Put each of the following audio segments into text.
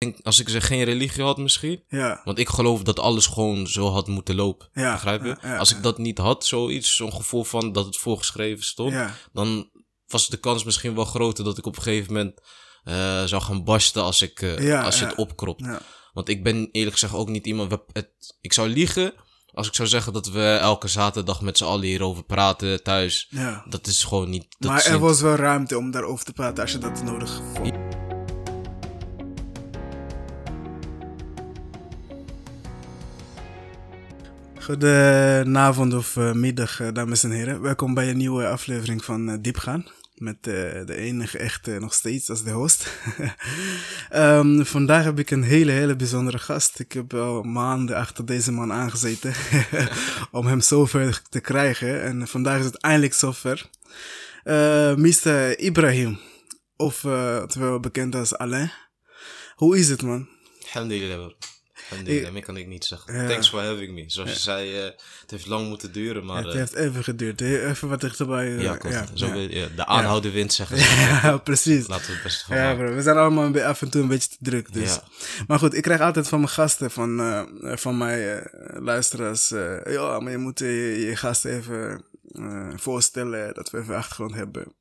denk, als ik zeg geen religie had misschien. Ja. Want ik geloof dat alles gewoon zo had moeten lopen. Ja, Begrijp je? ja, als ik dat niet had, zoiets, zo'n gevoel van dat het voorgeschreven stond, dan was de kans misschien wel groter dat ik op een gegeven moment eh, zou gaan barsten als, ik, Ja, als je het opkropt. Want ik ben eerlijk gezegd ook niet iemand. Het, ik zou liegen als ik zou zeggen dat we elke zaterdag met z'n allen hierover praten thuis. Ja. Dat is gewoon niet. Dat Maar er was wel ruimte om daarover te praten als je dat nodig vond. Goedenavond of eh, middag, eh, dames en heren. Welkom bij een nieuwe aflevering van eh, Diepgaan. Met de enige echte nog steeds als de host. Ehm, vandaag heb ik een hele, hele bijzondere gast. Ik heb al maanden achter deze man aangezeten om hem zover te krijgen. En vandaag is het eindelijk zover. Mr. Ibrahim, of terwijl bekend als Alain. Hoe is het, man? Alhamdulillah, Alhamdulillah, meer kan ik niet zeggen. Ja. Thanks for having me. Zoals je zei, eh, het heeft lang moeten duren, maar... het eh, heeft even geduurd. hè? Even wat dichterbij. eh, ja, klopt. Zo de aanhouden wint, zeggen ze. Ja, precies. Laten we het beste van Ja, bro. We zijn allemaal af en toe een beetje te druk. Dus. Ja. Maar goed, ik krijg altijd van mijn gasten, van, eh, van mijn eh, luisteraars. eh, ja, maar je moet je, je gasten even voorstellen dat we even achtergrond hebben.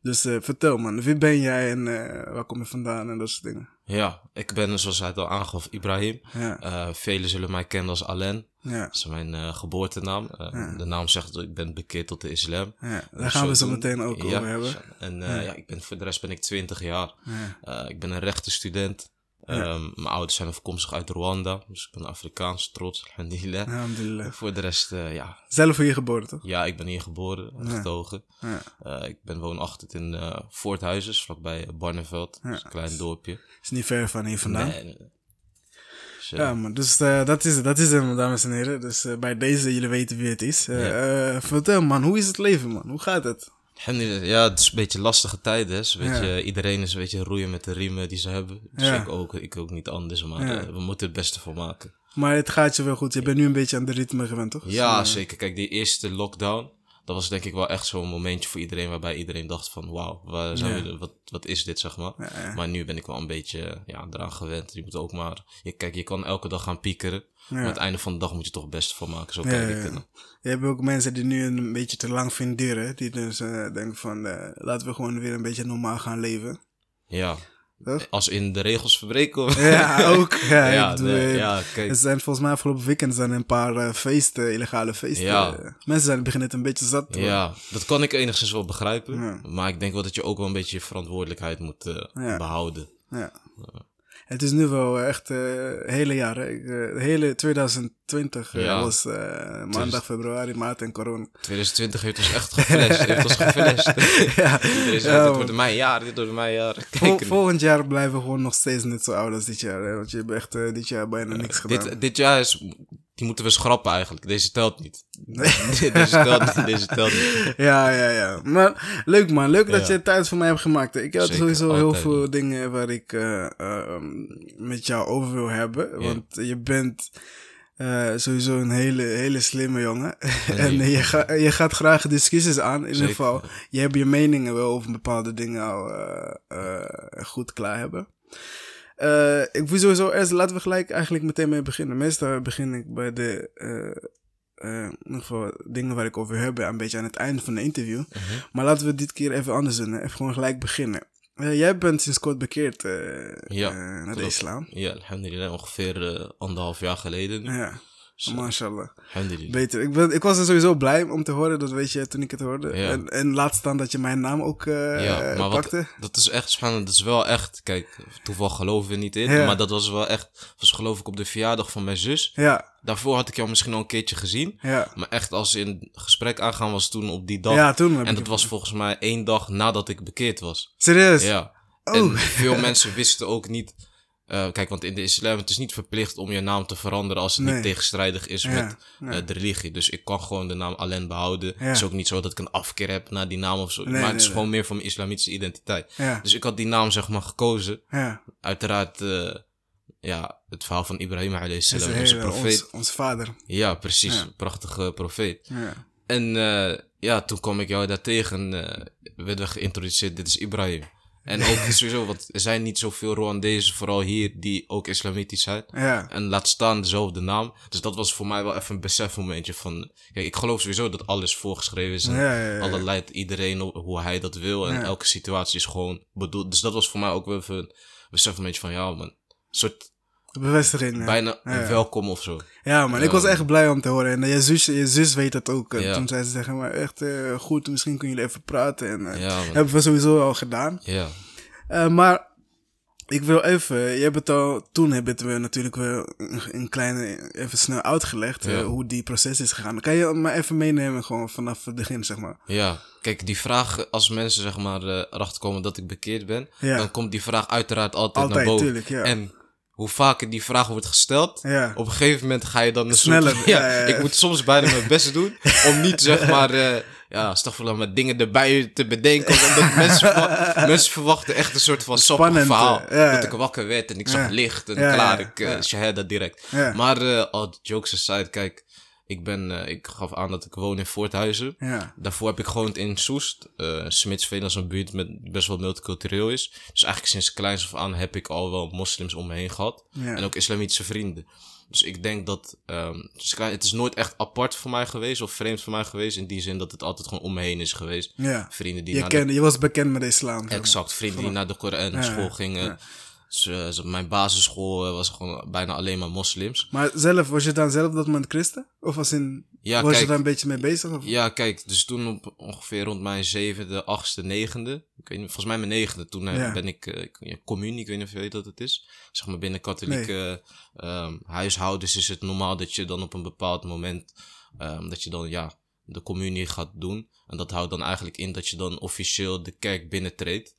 Dus eh, vertel man, wie ben jij en eh, waar kom je vandaan en dat soort dingen. Ja, ik ben, zoals hij het al aangaf, Ibrahim. Ja, Eh, velen zullen mij kennen als Alain. ja, Dat is mijn eh, geboortenaam. Eh, De naam zegt dat ik ben bekeerd tot de islam. ja. Daar gaan we zo meteen ook ja, over hebben. En eh, ja. ik ben, voor de rest ben ik 20 jaar. Ja, Eh, ik ben een rechtenstudent. Ehm, mijn ouders zijn afkomstig uit Rwanda. Dus ik ben Afrikaans, trots. Alhamdulillah. alhamdulillah. Voor de rest, eh, ja. Zelf hier geboren, toch? Ja, ik ben hier geboren, getogen. Ja. Eh, ik ben woonachtig in eh Voorthuizes, vlakbij Barneveld. Een klein dorpje. Is niet ver van hier vandaan. Nee. Dus, Ja, man. Dus dat, is, het, dat is hem, dames en heren. Dus bij deze, jullie weten wie het is. Vertel, man. Hoe is het leven, man? Hoe gaat het? Ja, het is een beetje lastige tijden. hè. Ja. beetje, Iedereen is een beetje roeien met de riemen die ze hebben. Dus Ja. ik, ook, ik ook niet anders, maar Ja. eh, we moeten het beste van maken. Maar het gaat je wel goed. Je bent nu een beetje aan de ritme gewend, toch? Ja, Dus, eh, zeker. Kijk, die eerste lockdown, dat was denk ik wel echt zo'n momentje voor iedereen waarbij iedereen dacht van wauw, waar zijn Ja. we, wat, wat is dit, zeg maar. Ja. Maar nu ben ik wel een beetje ja, eraan gewend. Je moet ook maar, je, kijk, je kan elke dag gaan piekeren. Maar aan het einde van de dag moet je toch het beste van maken. Zo kijk ja, ik ja. Je hebt ook mensen die nu een beetje te lang vinden duren. Die dus eh, denken van, eh, laten we gewoon weer een beetje normaal gaan leven. Ja. Toch? Als in de regels verbreken. Ja, ook. Ja, bedoel, eh, ja, kijk. Er zijn volgens mij afgelopen weekend zijn een paar eh, feesten, illegale feesten. Ja. Mensen zijn beginnen het een beetje zat te. Ja, dat kan ik enigszins wel begrijpen. Maar ik denk wel dat je ook wel een beetje je verantwoordelijkheid moet eh, Ja. behouden. Ja. Het is nu wel echt hele jaar. De hele 2020 eh, Ja. was eh, maandag, februari, maart en corona. 2020 heeft ons echt geflasht. heeft ons geflasht. ja. Iedereen zei, Ja, dit wordt mijn jaar, dit wordt mijn jaar. Vol- volgend jaar blijven we gewoon nog steeds net zo oud als dit jaar. Hè? Want je hebt echt eh, dit jaar bijna niks gedaan. dit, dit jaar is, die moeten we schrappen eigenlijk. Deze telt niet. deze telt niet, deze telt niet. Ja, ja, ja. Maar leuk man, leuk dat je tijd voor mij hebt gemaakt. Ik had Zeker, sowieso heel veel dingen waar ik met jou over wil hebben. Want je bent eh, sowieso een hele, hele slimme jongen. en je, ga, je gaat graag discussies aan. In ieder geval, je hebt je meningen wel over bepaalde dingen al eh, eh, goed klaar hebben. Eh, ik wil sowieso eerst, laten we gelijk eigenlijk meteen mee beginnen. Meestal begin ik bij de, eh, eh, in ieder geval dingen waar ik over heb, een beetje aan het einde van de interview. Mhm. Maar laten we dit keer even anders doen. hè. Even gewoon gelijk beginnen. Eh, jij bent sinds kort bekeerd eh, Ja, eh, naar de islam. Ja, alhamdulillah, ongeveer anderhalf jaar geleden nu. Ja, Zo. mashallah. Beter. Ik, ben, ik was er sowieso blij om te horen, dat weet je toen ik het hoorde. Ja. En, en laat staan dat je mijn naam ook eh Ja, maar wat, pakte. dat is echt spannend. Dat is wel echt, kijk, toeval geloven we niet in. Ja. Maar dat was wel echt, was geloof ik op de verjaardag van mijn zus. Ja, Daarvoor had ik jou misschien al een keertje gezien. ja. Maar echt als in gesprek aangaan was toen op die dag. Ja, toen heb en dat was volgens mij één dag nadat ik bekeerd was. Serieus? Ja. Oh. En veel mensen wisten ook niet. Eh, kijk, want in de islam het is niet verplicht om je naam te veranderen als het Nee. niet tegenstrijdig is Ja, met nee. eh, de religie. Dus ik kan gewoon de naam Alain behouden. Ja. Het is ook niet zo dat ik een afkeer heb naar die naam of zo. Nee, maar het is gewoon meer van mijn islamitische identiteit. Ja, Dus ik had die naam zeg maar gekozen. Uiteraard, eh, ja, het verhaal van Ibrahim alayhi salam, een onze profeet. ons, ons vader. Ja, precies. Prachtige profeet. Ja. En ja, toen kwam ik jou daar tegen. werden we geïntroduceerd. Dit is Ibrahim. En ook sowieso, want er zijn niet zoveel Rwandezen, vooral hier, die ook islamitisch zijn. Ja. En laat staan dezelfde naam. Dus dat was voor mij wel even een besefmomentje van... Kijk, ik geloof sowieso dat alles voorgeschreven is. En Ja, ja, ja. alle leidt iedereen op hoe hij dat wil. En elke situatie is gewoon bedoeld. Dus dat was voor mij ook wel even een besefmomentje van... Ja, man. Een soort Bevestiging. bijna Ja, welkom of zo. Ja, man, ik was echt blij om te horen. En eh, je zus, je zus weet dat ook. En Ja. Toen zei ze zeggen, maar echt eh, goed, misschien kunnen jullie even praten. En eh, Ja, hebben we sowieso al gedaan. Ja. Eh, maar ik wil even, je hebt het al, toen hebben we natuurlijk wel een, kleine, even snel uitgelegd eh, hoe die proces is gegaan. Kan je me even meenemen gewoon vanaf het begin, zeg maar? Ja, kijk, die vraag, als mensen zeg maar eh, erachter komen dat ik bekeerd ben, Ja. dan komt die vraag uiteraard altijd, Altijd, naar boven. tuurlijk, ja. En hoe vaker die vraag wordt gesteld, Ja. op een gegeven moment ga je dan Sneller, soort... Ja, ik moet soms bijna mijn best doen om niet zeg maar, eh ja, stagfirullah, met dingen erbij te bedenken. Omdat mensen, verwa- mensen verwachten echt een soort van sappig verhaal. eh, ja. Dat ik wakker werd en ik zag licht en klaar, ik uh, ja. shahada direct. Ja. Maar eh all jokes aside, kijk, ik ben, eh, ik gaf aan dat ik woon in Voorthuizen. Ja. Daarvoor heb ik gewoond in Soest. eh Smitsveen als een buurt met best wel multicultureel is. Dus eigenlijk sinds kleins af aan heb ik al wel moslims om me heen gehad. Ja. En ook islamitische vrienden. Dus ik denk dat... ehm, het, is is nooit echt apart voor mij geweest of vreemd voor mij geweest. In die zin dat het altijd gewoon om me heen is geweest. Ja. Vrienden die Je, naar de kende, je was bekend met de islam. Exact, vrienden die naar de Koran Ja, school gingen. Dus, eh, mijn basisschool eh, was gewoon bijna alleen maar moslims. Maar zelf, was je dan zelf dat moment christen? Of was, in, Ja, was je daar een beetje mee bezig? Of? Ja, kijk, dus toen op ongeveer rond mijn zevende, achtste, negende, ik weet niet, volgens mij mijn negende, toen eh, Ja. ben ik, communie, ik weet niet of je weet wat het is. Zeg maar binnen katholieke ehm, huishoudens is het normaal dat je dan op een bepaald moment, ehm, dat je dan ja, de communie gaat doen. En dat houdt dan eigenlijk in dat je dan officieel de kerk binnentreedt.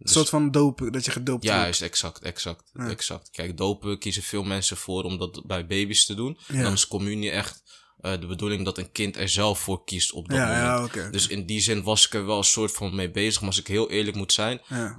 Een soort van dopen, dat je gedoopt Ja, wordt. juist, exact, exact, exact. Kijk, dopen kiezen veel mensen voor om dat bij baby's te doen. Ja. En dan is communie echt eh, de bedoeling dat een kind er zelf voor kiest op dat Ja, moment. ja. Dus in die zin was ik er wel een soort van mee bezig. Maar als ik heel eerlijk moet zijn, Ja.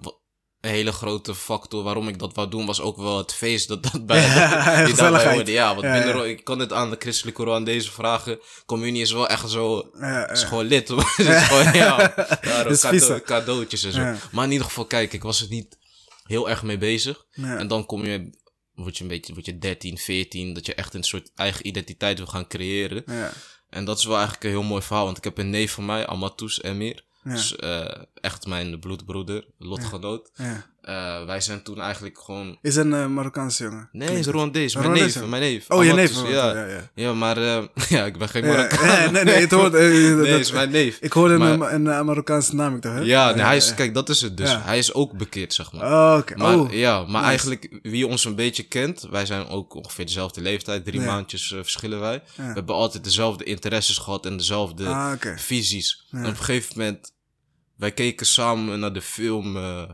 Een hele grote factor waarom ik dat wou doen, was ook wel het feest dat, dat bij, Ja, die daarbij hoorde. Ja, want Ja, binnen, ja. Ro- ik kan het aan de christelijke Koran deze vragen. Communie is wel echt zo, is gewoon lid. is gewoon, ja, cadeautjes en zo. Maar in ieder geval, kijk, ik was er niet heel erg mee bezig. En dan kom je, word je een beetje, word je 13, 14, dat je echt een soort eigen identiteit wil gaan creëren. Ja. En dat is wel eigenlijk een heel mooi verhaal, want ik heb een neef van mij, Amatus Emir. Ja. Dus eh, echt mijn bloedbroeder, lotgenoot. Ja. Eh, wij zijn toen eigenlijk gewoon... Is een eh, Marokkaanse jongen. Nee, is mijn neef, mijn neef. Oh, je neef. Ja, ja, ja. ja maar eh, ja, ik ben geen Marokkaan. nee, nee, het hoort... Nee, is mijn neef. Ik hoorde een, een, Marokkaanse naam, ik dacht? Ja, nee, hij is, kijk, dat is het dus. Hij is ook bekeerd, zeg maar. Oh, oké. Maar, oh, ja, maar eigenlijk, wie ons een beetje kent, wij zijn ook ongeveer dezelfde leeftijd, drie maandjes verschillen wij. We hebben altijd dezelfde interesses gehad en dezelfde Ah, visies. En op een gegeven moment, wij keken samen naar de film eh,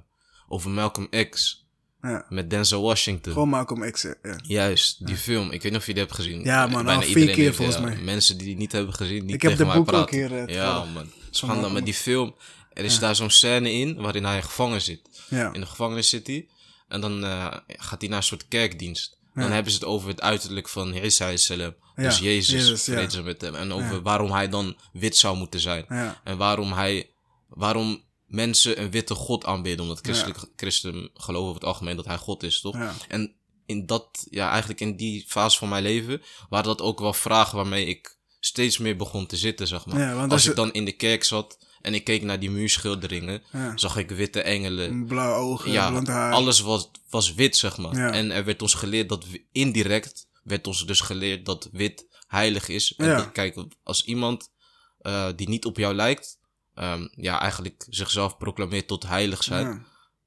over Malcolm X Ja. met Denzel Washington. Gewoon Malcolm X, ja. Juist, die film. Ik weet niet of je die hebt gezien. Ja, man, bijna al vier iedereen keer heeft, volgens mij. Mensen die die niet hebben gezien, die Ik heb de mij boek ook praten. hier, eh, ja, man. Malcolm met die film. Er is daar zo'n scène in waarin hij gevangen zit. In de gevangenis zit hij. En dan eh, gaat hij naar een soort kerkdienst. Dan hebben ze het over het uiterlijk van Isa salam. Dus Jezus, Jezus, met hem. En over waarom hij dan wit zou moeten zijn. En waarom hij, waarom mensen een witte God aanbidden. Omdat christelijk, christen geloven over het algemeen dat hij God is, toch? Ja. En in dat, ja, eigenlijk in die fase van mijn leven, waren dat ook wel vragen waarmee ik steeds meer begon te zitten, zeg maar. Ja, Als ik dan in de kerk zat en ik keek naar die muurschilderingen, zag ik witte engelen. Blauwe ogen, Ja, blond haar. alles was, was wit, zeg maar. En er werd ons geleerd dat, we- indirect werd ons dus geleerd dat wit heilig is. En dat, kijk, als iemand eh, die niet op jou lijkt, ehm, ja, eigenlijk zichzelf proclameert tot heilig zijn. Ja.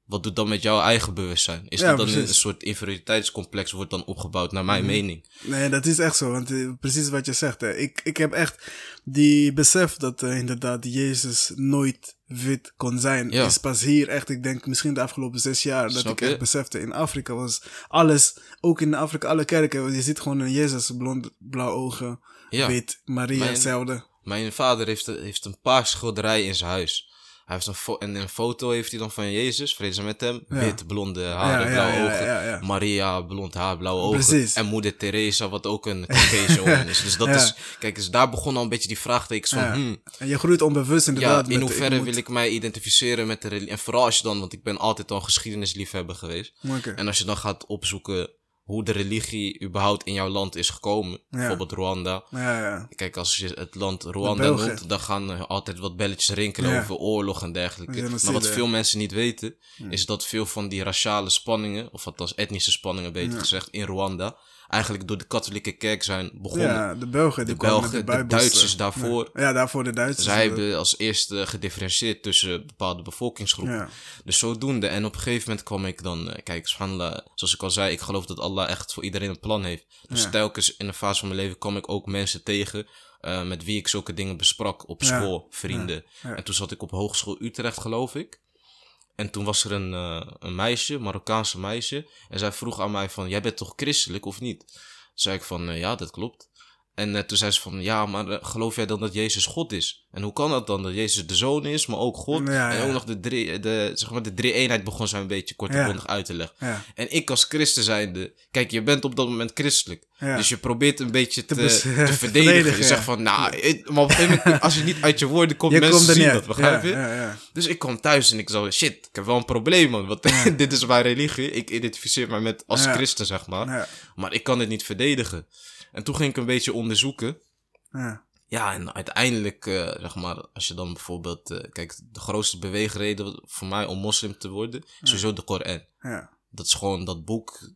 Wat doet dan met jouw eigen bewustzijn? Is Ja, dat dan precies. een soort inferioriteitscomplex wordt dan opgebouwd, naar mijn mening? Nee, dat is echt zo. Want eh, precies wat je zegt. Hè. Ik, ik heb echt die besef dat eh, inderdaad Jezus nooit wit kon zijn. Ja. Is pas hier echt, ik denk misschien de afgelopen zes jaar, dat Snap ik je? echt besefte. In Afrika was alles, ook in Afrika, alle kerken, je ziet gewoon een Jezus, blond, blauwe ogen, Ja. wit, Maria hetzelfde. Mijn vader heeft, heeft een paar schilderijen in zijn huis. Hij heeft een, fo en een foto heeft hij dan van Jezus, vrede met hem. Ja. Wit, blonde haren, Ja, ja, blauwe ja, ogen. ja, ja. Maria, blond haar, blauwe ogen. Precies. En moeder Teresa, wat ook een Caucasian is. Dus dat Ja. is, kijk, dus daar begon al een beetje die vraagtekens van, Ja. hmm, En je groeit onbewust ja, inderdaad. in met- hoeverre wil ik mij identificeren met de religie? En vooral als je dan, want ik ben altijd al een geschiedenisliefhebber geweest. Oké. En als je dan gaat opzoeken hoe de religie überhaupt in jouw land is gekomen. Bijvoorbeeld Rwanda. Ja, ja. Kijk, als je het land Rwanda noemt, dan gaan er altijd wat belletjes rinkelen over oorlog en dergelijke. Maar wat veel mensen niet weten, is dat veel van die raciale spanningen, of althans etnische spanningen beter gezegd, in Rwanda, eigenlijk door de katholieke kerk zijn begonnen. Ja, de Belgen. De Belgen, met de Bijbels, Duitsers eh, daarvoor. Ja, ja, daarvoor de Duitsers. Zij eh, hebben als eerste gedifferentieerd tussen bepaalde bevolkingsgroepen. Ja. Dus zodoende. En op een gegeven moment kwam ik dan, eh, kijk, subhanallah, zoals ik al zei, ik geloof dat Allah echt voor iedereen een plan heeft. Dus telkens in een fase van mijn leven kwam ik ook mensen tegen met wie ik zulke dingen besprak op school, vrienden. En toen zat ik op Hogeschool Utrecht, geloof ik. En toen was er een, eh, een meisje, Marokkaanse meisje. En zij vroeg aan mij van, jij bent toch christelijk of niet? Toen zei ik van, ja, dat klopt. En eh, toen zei ze van, ja, maar eh, geloof jij dan dat Jezus God is? En hoe kan dat dan, dat Jezus de Zoon is, maar ook God? Ja, en ook nog de drie, de, zeg maar, de drie eenheid begon zij een beetje kortgrondig uit te leggen. En ik als christen zijnde, kijk, je bent op dat moment christelijk. Dus je probeert een beetje te, te, verdedigen. verdedigen, Je zegt van, nou, maar op een gegeven moment, als je niet uit je woorden komt, je mensen komt zien dat, begrijp je? Dus ik kwam thuis en ik zo, shit, ik heb wel een probleem, man. Want dit is mijn religie. Ik identificeer me met als christen, zeg maar. Maar ik kan het niet verdedigen. En toen ging ik een beetje onderzoeken. ja. Ja, en uiteindelijk, eh, zeg maar, als je dan bijvoorbeeld... eh, kijk, de grootste beweegreden voor mij om moslim te worden... is sowieso de Koran. ja. Dat is gewoon dat boek...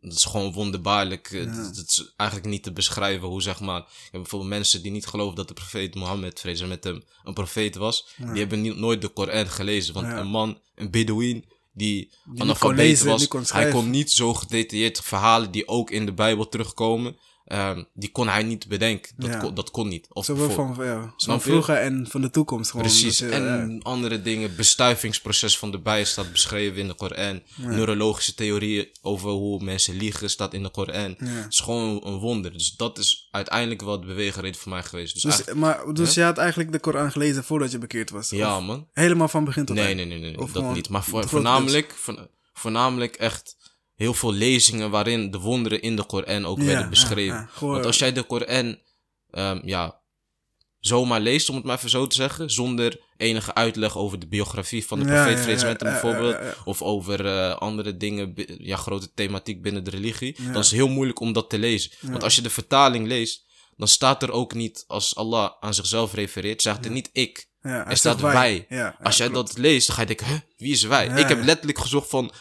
Dat is gewoon wonderbaarlijk. eh, Dat, dat is eigenlijk niet te beschrijven hoe, zeg maar... Je hebt bijvoorbeeld mensen die niet geloven dat de profeet Mohammed, vrees met hem, een profeet was. Die hebben niet, nooit de Koran gelezen. Want Ja. een man, een Bedouin, die, kon analfabeet was, die hij kon niet zo gedetailleerd verhalen die ook in de Bijbel terugkomen. Ehm, die kon hij niet bedenken. Dat, Ja. kon, dat kon niet. Of Zowel van, ja, van vroeger en van de toekomst. Gewoon, Precies. Je- en ja. andere dingen. Bestuivingsproces van de bij staat beschreven in de Koran. Neurologische theorieën over hoe mensen liegen staat in de Koran. Het is gewoon een wonder. Dus dat is uiteindelijk wel de beweegreden voor mij geweest. Dus, Dus, maar, dus je had eigenlijk de Koran gelezen voordat je bekeerd was? ja man. Helemaal van begin tot Nee, eind? nee, nee, nee, nee, Of dat niet. Maar voornamelijk, voor- voornamelijk echt heel veel lezingen waarin de wonderen in de Koran ook Ja, werden beschreven. ja, ja. Gewoon- Want als jij de Koran ehm, ja, zomaar leest, om het maar even zo te zeggen, zonder enige uitleg over de biografie van de profeet met hem ja, bijvoorbeeld, of over eh, andere dingen, ja, grote thematiek binnen de religie, dan is het heel moeilijk om dat te lezen. Want als je de vertaling leest, dan staat er ook niet, als Allah aan zichzelf refereert, zegt er niet ik. Ja, Er staat wij. Ja, ja, Als jij klopt. dat leest, dan ga je denken, huh, wie is wij? Ik heb letterlijk gezocht van,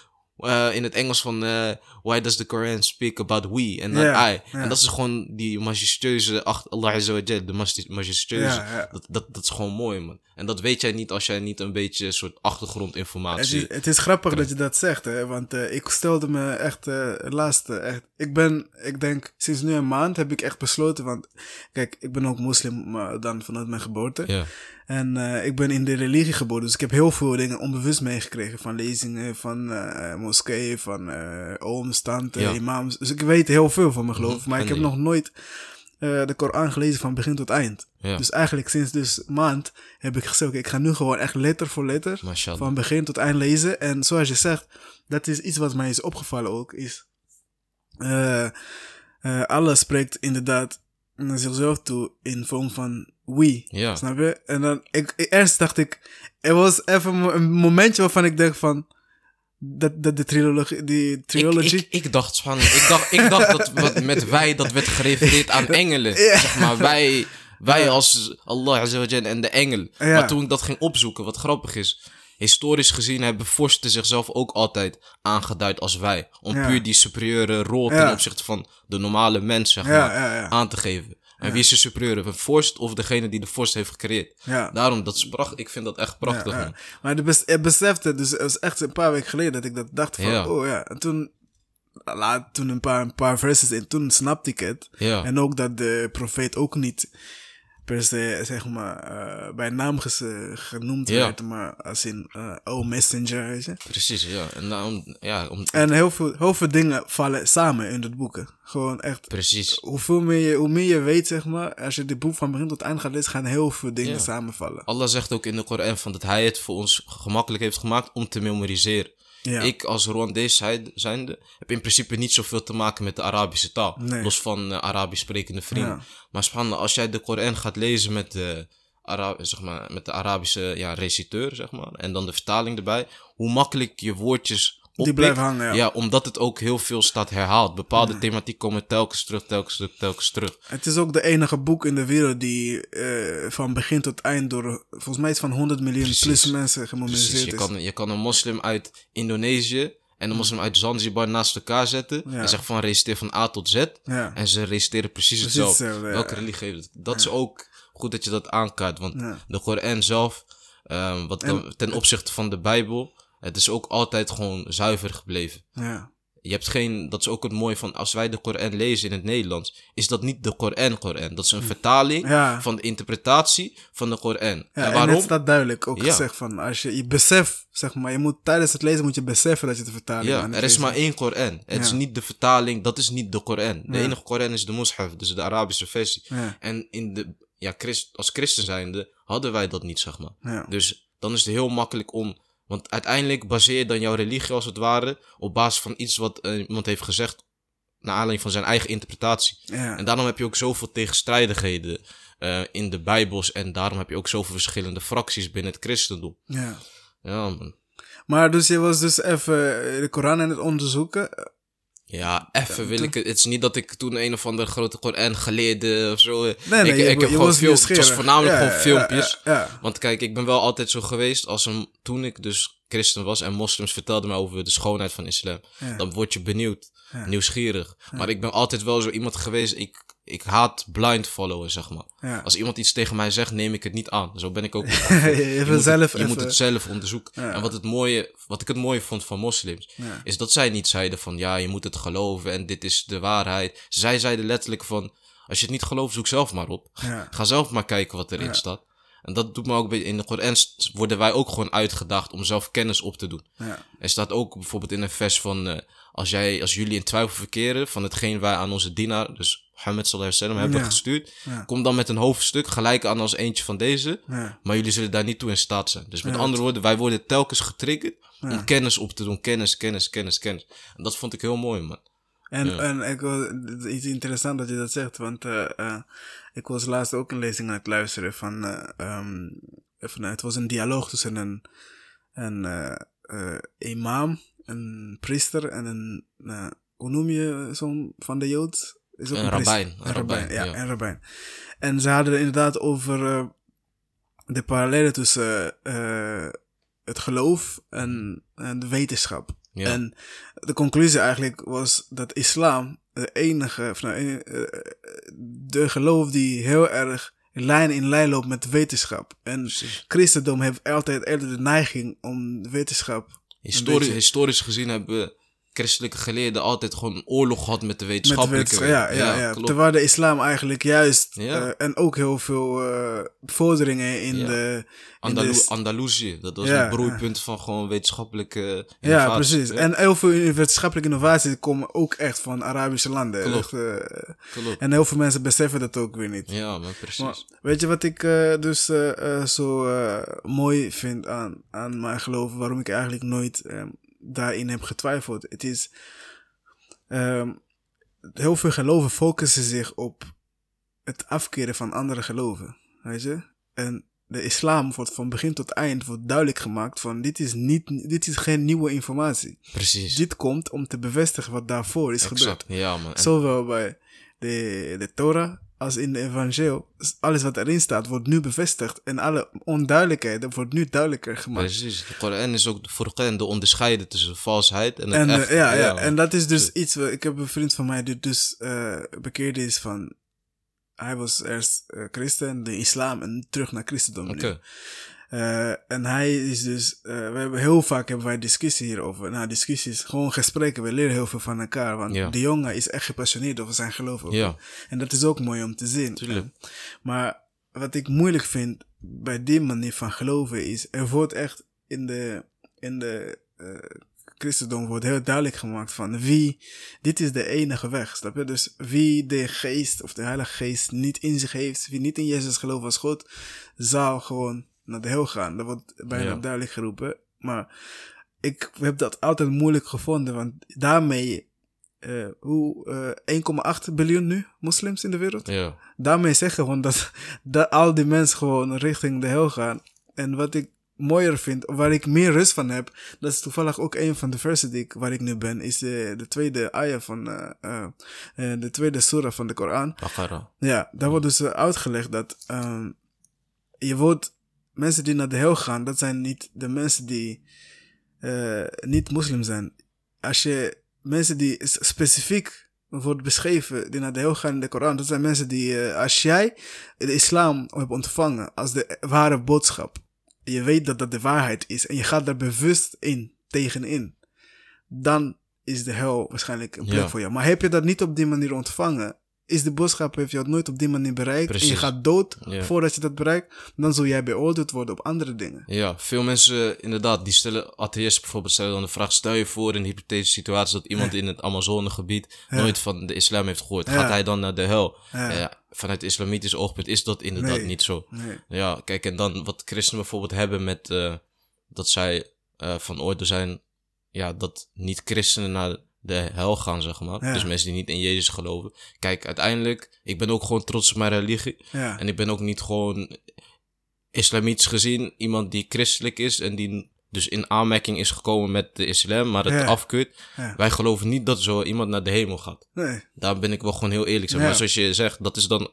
in het Engels van, eh, why does the Quran speak about we en Ja, I? En dat is gewoon die majestueuze, ach, Allah Azza wa Jal, de maj- majestueuze. Dat, dat, dat is gewoon mooi, man. En dat weet jij niet als jij niet een beetje een soort Het achtergrondinformatie... is, het is grappig dat je dat zegt, hè? want eh, ik stelde me echt eh laatst, eh, echt, ik ben, ik denk, sinds nu een maand heb ik echt besloten, want kijk, ik ben ook moslim, maar dan vanuit mijn geboorte. Ja, En eh, ik ben in de religie geboren, dus ik heb heel veel dingen onbewust meegekregen. Van lezingen, van eh moskeeën, van eh ooms, tanten, Ja. imams. Dus ik weet heel veel van mijn geloof. Mhm, Maar ik heb nog nooit eh, de Koran gelezen van begin tot eind. ja. Dus eigenlijk sinds dus maand heb ik gezegd, ik ga nu gewoon echt letter voor letter Mashallah. van begin tot eind lezen. En zoals je zegt, dat is iets wat mij is opgevallen ook, is... eh eh Allah spreekt inderdaad naar zichzelf toe in vorm van we. Ja. Snap je? En dan, ik, eerst dacht ik, er was even een momentje waarvan ik denk van, dat, dat de trilogie, die trilogy, Ik, ik, ik dacht van, ik dacht, ik dacht dat wat met wij, dat werd gerefereerd aan engelen. Zeg maar, wij, wij als Allah en de engel. Ja. Maar toen ik dat ging opzoeken, wat grappig is, historisch gezien hebben vorsten zichzelf ook altijd aangeduid als wij. Om Ja. puur die superieure rol ten opzichte van de normale mens, zeg maar, aan te geven. En wie is de superieur? Een vorst of degene die de vorst heeft gecreëerd? Ja. Daarom, dat is pracht, ik vind dat echt prachtig, Ja, man. Maar de bes ik besefte, dus het was echt een paar weken geleden dat ik dat dacht van, oh ja. En toen, laat, toen een paar, een paar verses in, toen snapte ik het. Ja. En ook dat de profeet ook niet per se, zeg maar, eh, bij naam ges- genoemd Ja. werd, maar als in, eh, oh, messenger, weet je. Precies, ja. En daarom, ja, om, En heel veel, heel veel dingen vallen samen in het boeken. Gewoon echt, precies. hoeveel meer je, hoe meer je weet, zeg maar, als je dit boek van begin tot eind gaat lezen, gaan heel veel dingen Ja. samenvallen. Allah zegt ook in de Koran van dat hij het voor ons gemakkelijk heeft gemaakt om te memoriseren. Ja. Ik als Rwandees zij- zijnde heb in principe niet zoveel te maken met de Arabische taal. Nee. Los van eh, Arabisch sprekende vrienden. Ja. Maar spannend, als jij de Koran gaat lezen met de, zeg maar, met de Arabische ja, reciteur, zeg maar, en dan de vertaling erbij, hoe makkelijk je woordjes oppikt. blijven hangen, ja. omdat het ook heel veel staat herhaald. Bepaalde thematiek komen telkens terug, telkens terug, telkens terug. Het is ook de enige boek in de wereld die eh, van begin tot eind door, volgens mij is van 100 miljoen Precies. plus mensen Precies, gemomentiseerd je is. kan, je kan een moslim uit Indonesië en een moslim uit Zanzibar naast elkaar zetten. Ja. En zeggen van reciteer van A tot Z. Ja. En ze reciteren precies, Precies hetzelfde. hetzelfde, ja. Welke religie heeft het? Dat is ook goed dat je dat aankaart. Want Ja. de Koran zelf, ehm, wat ten opzichte van de Bijbel, het is ook altijd gewoon zuiver gebleven. Ja. Je hebt geen, dat is ook het mooie van, als wij de Koran lezen in het Nederlands, is dat niet de Koran-Koran. Dat is een vertaling Hm. Ja. van de interpretatie van de Koran. Ja, en en, waarom? het staat duidelijk ook Ja. gezegd van, als je, je beseft, zeg maar, je moet tijdens het lezen moet je beseffen dat je de vertaling Ja, er is maar één Koran. Het is niet de vertaling, dat is niet de Koran. De enige Koran is de Mus'haf, dus de Arabische versie. Ja. En in de, ja, Christ, als christen zijnde hadden wij dat niet, zeg maar. Ja. Dus dan is het heel makkelijk om... Want uiteindelijk baseer je dan jouw religie als het ware op basis van iets wat eh, iemand heeft gezegd naar aanleiding van zijn eigen interpretatie. Ja. En daarom heb je ook zoveel tegenstrijdigheden eh, in de Bijbels en daarom heb je ook zoveel verschillende fracties binnen het christendom. ja. Ja, man. Maar dus je was dus even de Koran aan het onderzoeken. Ja, even wil ik het. Het is niet dat ik toen een of andere grote Koran geleerde of zo. Nee, nee, ik, je, ik heb gewoon veel. Het was voornamelijk Ja, gewoon filmpjes. Ja, ja. Want kijk, ik ben wel altijd zo geweest als een. Toen ik dus christen was en moslims vertelden mij over de schoonheid van islam. Ja. Dan word je benieuwd, Ja. nieuwsgierig. Maar ik ben altijd wel zo iemand geweest. Ik, ik haat blind followen, zeg maar. Ja. Als iemand iets tegen mij zegt, neem ik het niet aan. Zo ben ik ook. niet. je moet, zelf het, je moet het zelf onderzoeken. Ja. En wat, het mooie, wat ik het mooie vond van moslims, Ja. is dat zij niet zeiden van ja, je moet het geloven en dit is de waarheid. Zij zeiden letterlijk van, als je het niet gelooft, zoek zelf maar op. Ga zelf maar kijken wat erin staat. En dat doet me ook bij, in de Koran worden wij ook gewoon uitgedaagd om zelf kennis op te doen. Ja. Er staat ook bijvoorbeeld in een vers van, eh, als, jij, als jullie in twijfel verkeren van hetgeen wij aan onze dienaar, dus Mohammed sallallahu alaihi wasallam, hebben Ja. gestuurd, Ja. kom dan met een hoofdstuk gelijk aan als eentje van deze. Ja. Maar jullie zullen daar niet toe in staat zijn. Dus met andere woorden, wij worden telkens getriggerd om kennis op te doen. Kennis, kennis, kennis, kennis. En dat vond ik heel mooi, man. En, en ik het is iets interessant dat je dat zegt, want eh, eh, ik was laatst ook een lezing aan het luisteren van, eh, ehm, van het was een dialoog tussen een, een imam, een priester en een, eh, hoe noem je zo'n van de Jood? Is ook Een priester. rabbijn, een Een rabbijn, ja, ja. een rabbijn. En ze hadden inderdaad over eh, de parallellen tussen eh, het geloof en, en de wetenschap. Ja. En de conclusie eigenlijk was dat islam de enige, of nou, de geloof die heel erg lijn in lijn loopt met wetenschap. En Precies. christendom heeft altijd eerder de neiging om wetenschap Historisch, historisch gezien hebben christelijke geleerden altijd gewoon oorlog gehad met de met de wetenschappelijke wetenschap. Ja, ja, ja. klopt. Terwijl de islam eigenlijk juist Ja. eh, en ook heel veel eh vorderingen in Ja. de. in Andalu de- Andalusië, dat was Ja, een broeipunt van gewoon wetenschappelijke innovatie. Ja, precies. Ja, En heel veel wetenschappelijke innovaties komen ook echt van Arabische landen. Klopt. Eh, klopt. en heel veel mensen beseffen dat ook weer niet. Ja, maar precies. Maar weet je wat ik dus zo mooi vind aan, aan mijn geloof, waarom ik eigenlijk nooit ehm, daarin heb getwijfeld? Het is, ehm, heel veel geloven focussen zich op het afkeren van andere geloven, weet je? En de islam wordt van begin tot eind wordt duidelijk gemaakt van dit is, niet, dit is geen nieuwe informatie. precies. Dit komt om te bevestigen wat daarvoor is gebeurd. exact. Ja, man. Zowel bij de, de Torah als in de evangelie. Alles wat erin staat wordt nu bevestigd. En alle onduidelijkheden wordt nu duidelijker gemaakt. Precies. De Koran is ook de de onderscheiden tussen valsheid en het En, eh, echt. ja, ja, en dat is dus iets. wat- Ik heb een vriend van mij die dus eh, bekeerd is van. Hij was eerst eh, christen, de islam en terug naar christendom. Oké. Eh, en hij is dus, eh, we hebben heel vaak hebben wij discussie hierover. Nou, discussies, gewoon gesprekken, we leren heel veel van elkaar. Want Ja. de jongen is echt gepassioneerd over zijn geloof. ook. Ja, En dat is ook mooi om te zien. tuurlijk. Maar wat ik moeilijk vind bij die manier van geloven is, er wordt echt in de, in de uh, christendom wordt heel duidelijk gemaakt van wie, dit is de enige weg, snap je? Dus wie de geest of de heilige geest niet in zich heeft, wie niet in Jezus gelooft als God, zal gewoon naar de hel gaan. Dat wordt bijna duidelijk geroepen. Maar ik heb dat altijd moeilijk gevonden, want daarmee, uh, hoe, uh, 1,8 biljoen nu moslims in de wereld. Ja. Daarmee zeggen gewoon dat, dat al die mensen gewoon richting de hel gaan. En wat ik mooier vind, waar ik meer rust van heb, dat is toevallig ook een van de versen die ik, waar ik nu ben, is de, de tweede ayah van, uh, de tweede surah van de Koran. Baqarah. Ja, daar wordt dus uitgelegd dat um, je wordt, mensen die naar de hel gaan, dat zijn niet de mensen die uh, niet moslim zijn. Als je mensen die specifiek wordt beschreven die naar de hel gaan in de Koran, dat zijn mensen die, als jij de islam hebt ontvangen als de ware boodschap, je weet dat dat de waarheid is en je gaat daar bewust in, tegenin, dan is de hel waarschijnlijk een plek voor jou. Maar heb je dat niet op die manier ontvangen, is de boodschap, heeft je het nooit op die manier bereikt en je gaat dood voordat je dat bereikt, dan zul jij beoordeeld worden op andere dingen. Ja, veel mensen inderdaad, die stellen, atheïsten bijvoorbeeld, stellen dan de vraag, stel je voor in een hypothetische situatie dat iemand in het Amazonegebied nooit van de islam heeft gehoord, gaat hij dan naar de hel? Ja. vanuit islamitisch oogpunt is dat inderdaad niet zo. Nee. Ja, kijk, en dan wat christenen bijvoorbeeld hebben met, uh, dat zij uh, van orde zijn, ja, dat niet-christenen naar de hel gaan, zeg maar. Dus mensen die niet in Jezus geloven. Kijk, uiteindelijk, ik ben ook gewoon trots op mijn religie. Ja. En ik ben ook niet gewoon islamitisch gezien iemand die christelijk is en die dus in aanmerking is gekomen met de islam, maar het ja. afkeurt. Wij geloven niet dat zo iemand naar de hemel gaat. Nee. Daar ben ik wel gewoon heel eerlijk. Zeg. Maar zoals je zegt, dat is dan uh,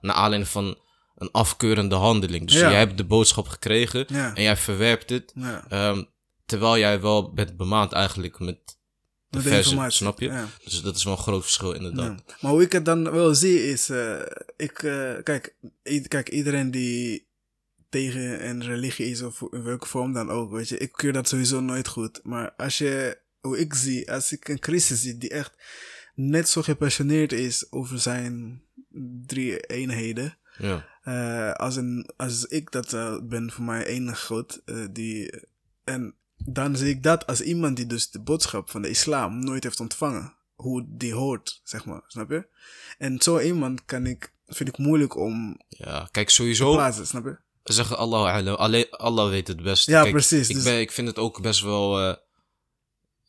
naar aanleiding van een afkeurende handeling. Dus jij hebt de boodschap gekregen en jij verwerpt het. Um, terwijl jij wel bent bemaand eigenlijk met de, de snap je? Ja. Dus dat is wel een groot verschil inderdaad. Ja. Maar hoe ik het dan wel zie is, uh, ik, uh, kijk, kijk, iedereen die tegen een religie is of in welke vorm dan ook, weet je, ik keur dat sowieso nooit goed. Maar als je, hoe ik zie, als ik een christen zie die echt net zo gepassioneerd is over zijn drie eenheden, ja. Uh, als, een, als ik dat ben voor mij enige God, die, en dan zie ik dat als iemand die dus de boodschap van de islam nooit heeft ontvangen. Hoe die hoort, zeg maar. Snap je? En zo iemand kan ik, vind ik moeilijk om. Ja, kijk, sowieso. Plaatsen, snap je? Zeggen Allah, alleen Allah weet het best. Ja, kijk, precies. Ik, dus... ben, ik vind het ook best wel. Uh,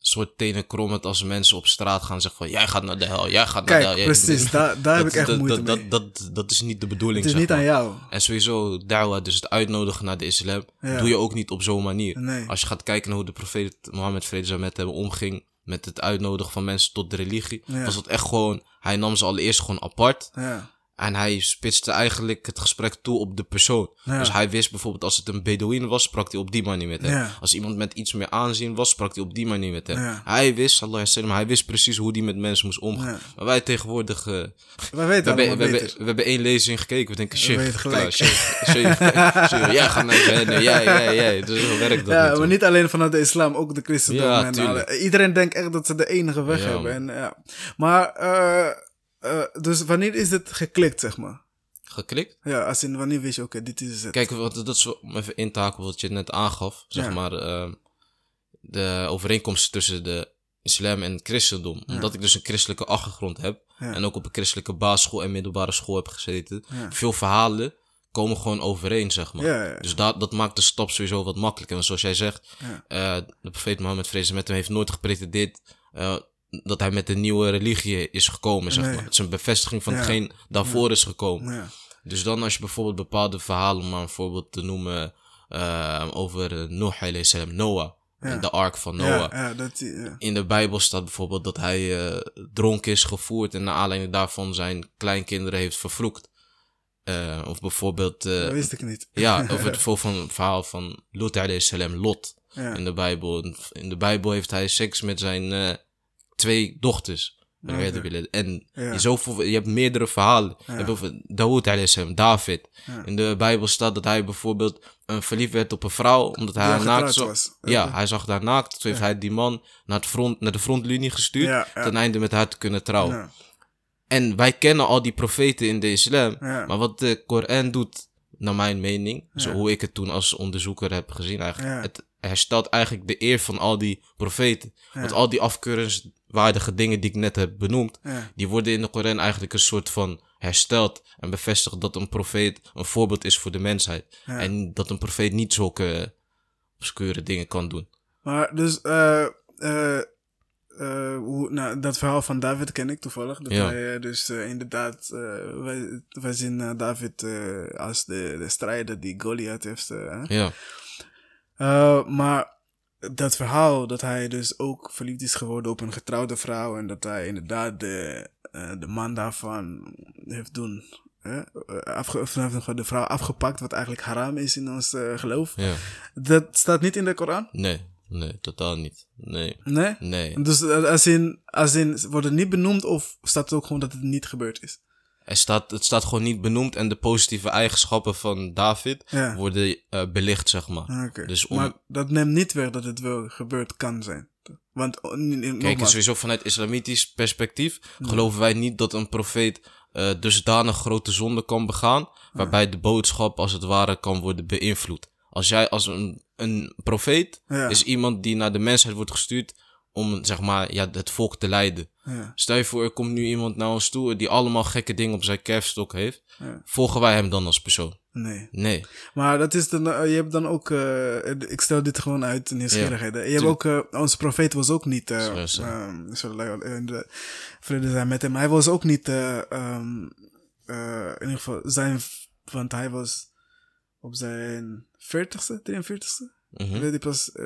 soort tenen krommend als mensen op straat gaan zeggen van jij gaat naar de hel, jij gaat Kijk, naar de hel. precies, daar, daar heb ik echt dat, moeite dat, mee. Dat, dat, dat is niet de bedoeling. Het is niet maar. aan jou. En sowieso da'wah, dus het uitnodigen naar de islam, Ja. doe je ook niet op zo'n manier. Nee. Als je gaat kijken naar hoe de profeet Mohammed vrede zij met hem omging met het uitnodigen van mensen tot de religie, Ja. was het echt gewoon, hij nam ze allereerst gewoon apart. Ja. En hij spitste eigenlijk het gesprek toe op de persoon. Ja. Dus hij wist bijvoorbeeld als het een Bedouin was, sprak hij op die manier met hem. Ja. Als iemand met iets meer aanzien was, sprak hij op die manier met hem. Ja. Hij wist, alaihi wasallam, hij wist precies hoe hij met mensen moest omgaan. Maar wij tegenwoordig, eh, Wij we, weten hebben, we, hebben, we hebben één lezing gekeken, we denken, shit, jij gaat naar de nee, jij, jij, jij. Dus zo werkt dat Ja, niet, maar niet alleen vanuit de islam, ook de christendom. En alle- iedereen denkt echt dat ze de enige weg hebben. En, ja. Maar, eh, eh, dus wanneer is het geklikt, zeg maar? Geklikt? Ja, als in wanneer wist je, oké, dit is het. Kijk, wat, dat is om even in te haken wat je net aangaf. Zeg Ja. maar, ehm, de overeenkomsten tussen de islam en het christendom. Omdat ik dus een christelijke achtergrond heb. Ja. En ook op een christelijke basisschool en middelbare school heb gezeten. Veel verhalen komen gewoon overeen, zeg maar. Ja, ja, ja. Dus dat, dat maakt de stap sowieso wat makkelijker. Want zoals jij zegt, eh, de profeet Mohammed vrezen met hem heeft nooit gepretendeerd eh, dat hij met een nieuwe religie is gekomen, zeg Nee. maar. Het is een bevestiging van Ja. hetgeen daarvoor is gekomen. Ja. Dus dan als je bijvoorbeeld bepaalde verhalen, om maar een voorbeeld te noemen, eh, over uh, Noah Noah, Ja. de ark van Noah. ja, dat. In de Bijbel staat bijvoorbeeld dat hij eh, dronken is gevoerd en naar aanleiding daarvan zijn kleinkinderen heeft vervloekt. Eh, of bijvoorbeeld, eh, dat wist ik niet. ja, of het van verhaal van Lot Lot in de Bijbel. In de Bijbel heeft hij seks met zijn eh, twee dochters. Willen. En je, zoveel, je hebt meerdere verhalen. Je hebt over David. In de Bijbel staat dat hij bijvoorbeeld een verliefd werd op een vrouw, omdat hij haar naakt zag. was. Ja, hij zag haar naakt. Toen heeft hij die man naar, het front, naar de frontlinie gestuurd. Ten einde met haar te kunnen trouwen. En wij kennen al die profeten in de islam. Maar wat de Koran doet, naar mijn mening, zo hoe ik het toen als onderzoeker heb gezien eigenlijk, het herstelt eigenlijk de eer van al die profeten. Want al die afkeurenswaardige dingen die ik net heb benoemd, Ja. die worden in de Koran eigenlijk een soort van hersteld en bevestigd dat een profeet een voorbeeld is voor de mensheid. Ja. En dat een profeet niet zulke obscure dingen kan doen. Maar dus, eh, eh, eh, hoe, nou, dat verhaal van David ken ik toevallig. Dat Ja. hij dus inderdaad, wij, wij zien David als de, de strijder die Goliath heeft. Ja, maar dat verhaal dat hij dus ook verliefd is geworden op een getrouwde vrouw. En dat hij inderdaad de, eh, de man daarvan heeft doen. hè, eh, afge, of heeft de vrouw afgepakt, wat eigenlijk haram is in ons eh, geloof. ja. Dat staat niet in de Koran? Nee, nee, totaal niet. Nee, Nee? nee. Dus als in, als in, wordt het niet benoemd of staat het ook gewoon dat het niet gebeurd is? Er staat, het staat gewoon niet benoemd en de positieve eigenschappen van David Ja. worden eh, belicht, zeg maar. Ah. Dus om- Maar dat neemt niet weg dat het wel gebeurd kan zijn. Want, oh, Kijk, sowieso vanuit islamitisch perspectief geloven wij niet dat een profeet eh dusdanig grote zonde kan begaan, waarbij de boodschap als het ware kan worden beïnvloed. Als jij als een, een profeet is iemand die naar de mensheid wordt gestuurd om zeg maar ja, het volk te leiden. ja, Stel je voor, er komt nu iemand naar ons toe die allemaal gekke dingen op zijn kerfstok heeft. Ja. Volgen wij hem dan als persoon? nee. Nee. Maar dat is dan, eh, je hebt dan ook, eh, ik stel dit gewoon uit nieuwsgierigheid. hè. Je hebt ook, eh, onze profeet was ook niet, sallam, vrede zijn met hem. Hij was ook niet, eh, ehm, eh, in ieder geval, zijn, want hij was op zijn 40ste, 43ste. Mhm. Weet je pas eh,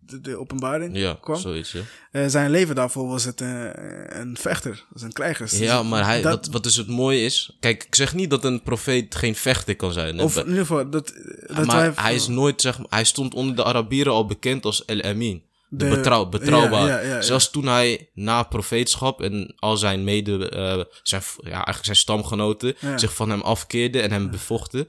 de, de openbaring Ja, kwam. zoiets, ja. Eh, zijn leven daarvoor was het eh, een vechter, was een krijger. Ja, maar hij, dat, wat, wat dus het mooie is... Kijk, ik zeg niet dat een profeet geen vechter kan zijn. hè, Of in ieder geval, dat, dat maar wij- hij is nooit, zeg maar, hij stond onder de Arabieren al bekend als El Amin. De, De- betrouw, betrouwbaar. ja, ja, ja, ja. Zelfs toen hij na profeetschap en al zijn mede, zijn, ja, eigenlijk zijn stamgenoten zich van hem afkeerden en hem bevochten.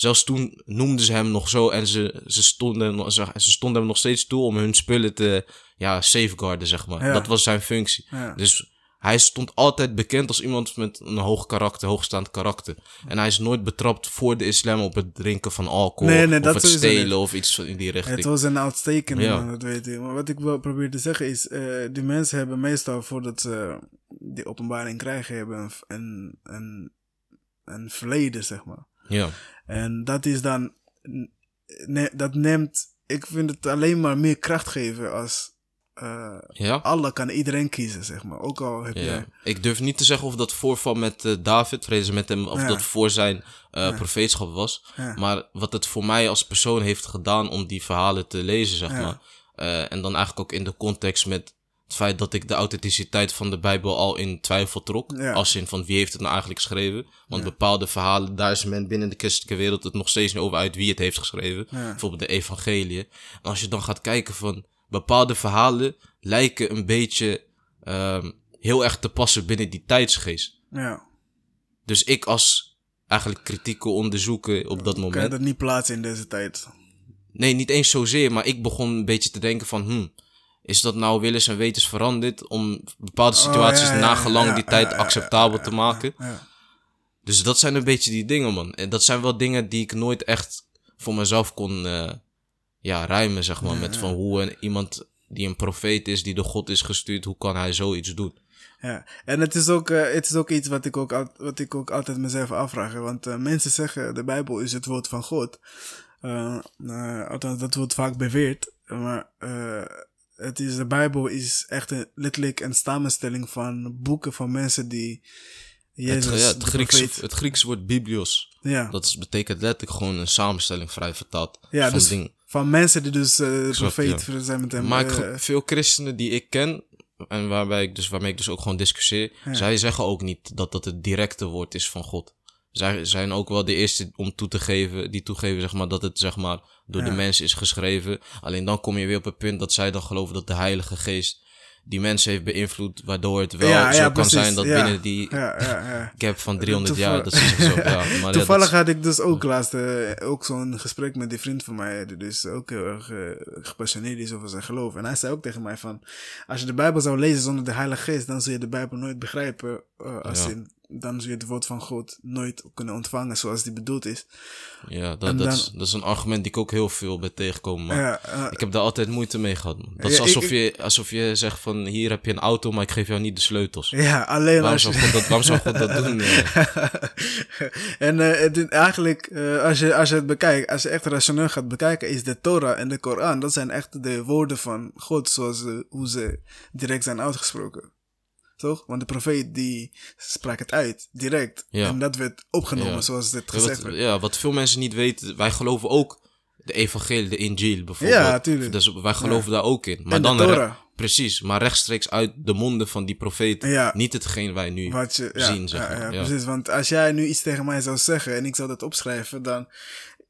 Zelfs toen noemden ze hem nog zo en ze, ze, stonden, ze, ze stonden hem nog steeds toe om hun spullen te ja, safeguarden, zeg maar. Ja. Dat was zijn functie. Ja. Dus hij stond altijd bekend als iemand met een hoog karakter, hoogstaand karakter. En hij is nooit betrapt voor de islam op het drinken van alcohol. Nee, nee, of het stelen of iets in die richting. Het was een uitstekende Ja. man, dat weet je. Maar wat ik wil proberen te zeggen is, eh, die mensen hebben meestal voordat ze die openbaring krijgen, hebben een, een, een, een verleden, zeg maar. Ja, En dat is dan, ne- dat neemt, ik vind het alleen maar meer kracht geven als eh ja. Allah kan iedereen kiezen, zeg maar. Ook al heb Ja. jij... Ik durf niet te zeggen of dat voorval met eh, David, vrede ze met hem, of Ja. dat voor zijn eh profeetschap was. Maar wat het voor mij als persoon heeft gedaan om die verhalen te lezen, zeg maar. Eh, en dan eigenlijk ook in de context met het feit dat ik de authenticiteit van de Bijbel al in twijfel trok. Ja. Als in van wie heeft het nou eigenlijk geschreven. Want bepaalde verhalen, daar is men binnen de christelijke wereld het nog steeds niet over uit wie het heeft geschreven. Ja. Bijvoorbeeld de evangeliën. En als je dan gaat kijken van bepaalde verhalen lijken een beetje ehm, heel erg te passen binnen die tijdsgeest. Ja, Dus ik als eigenlijk kritieke onderzoeker op dat kan je moment. dat niet plaatsen in deze tijd. Nee, niet eens zozeer, maar ik begon een beetje te denken van, hmm, is dat nou willens en wetens veranderd om bepaalde situaties Oh, ja, ja, nagelang ja, die tijd acceptabel te maken? Ja. Dus dat zijn een beetje die dingen, man. En dat zijn wel dingen die ik nooit echt voor mezelf kon, eh, ja, rijmen, zeg maar. met van hoe een, iemand die een profeet is, die door God is gestuurd, hoe kan hij zoiets doen? Ja, en het is ook, eh, het is ook iets wat ik ook, al- wat ik ook altijd mezelf afvraag. hè. Want eh, mensen zeggen, de Bijbel is het woord van God. Eh, althans, dat wordt vaak beweerd. Maar het is, de Bijbel is echt een, letterlijk een samenstelling van boeken van mensen die Jezus, het, ja, het, Grieks, het Grieks woord biblios. ja, Dat is, betekent letterlijk gewoon een samenstelling, vrij vertaald. ja van dus van mensen die dus Exact, profeet ja. zijn met hem. Maar ik, eh, veel christenen die ik ken, en waarbij ik dus, waarmee ik dus ook gewoon discussieer, zij zeggen ook niet dat dat het directe woord is van God. Zij zijn ook wel de eerste om toe te geven, die toegeven zeg maar, dat het zeg maar, door de Ja. mensen is geschreven. Alleen dan kom je weer op het punt dat zij dan geloven dat de Heilige Geest die mensen heeft beïnvloed, waardoor het wel zo kan zijn dat binnen die gap van 300 jaar, dat is zo. Ja, maar Toevallig had ik dus ook laatst uh, ook zo'n gesprek met die vriend van mij, die dus ook heel erg uh, gepassioneerd is over zijn geloof. En hij zei ook tegen mij van, als je de Bijbel zou lezen zonder de Heilige Geest, dan zul je de Bijbel nooit begrijpen uh, als in dan zul je het woord van God nooit kunnen ontvangen zoals die bedoeld is. Ja, dat, dat, is, dat is een argument die ik ook heel veel ben tegengekomen. Maar ja, uh, ik heb daar altijd moeite mee gehad. Man. Dat is alsof, je, alsof je zegt van hier heb je een auto, maar ik geef jou niet de sleutels. Ja, alleen waarom als zou God dat, Waarom zou God dat doen? en uh, het, eigenlijk, uh, als, je, als je het bekijkt, als je echt rationeel gaat bekijken, is de Torah en de Koran, dat zijn echt de woorden van God zoals hoe ze direct zijn uitgesproken. Toch? Want de profeet die sprak het uit, direct. En dat werd opgenomen zoals dit gezegd werd. Ja, wat veel mensen niet weten, wij geloven ook de evangelie, de injil bijvoorbeeld. Ja, natuurlijk. Dus wij geloven daar ook in. Maar dan precies, maar rechtstreeks uit de monden van die profeet. Ja. Niet hetgeen wij nu zien, zeg maar. Ja, precies. Want als jij nu iets tegen mij zou zeggen en ik zou dat opschrijven, dan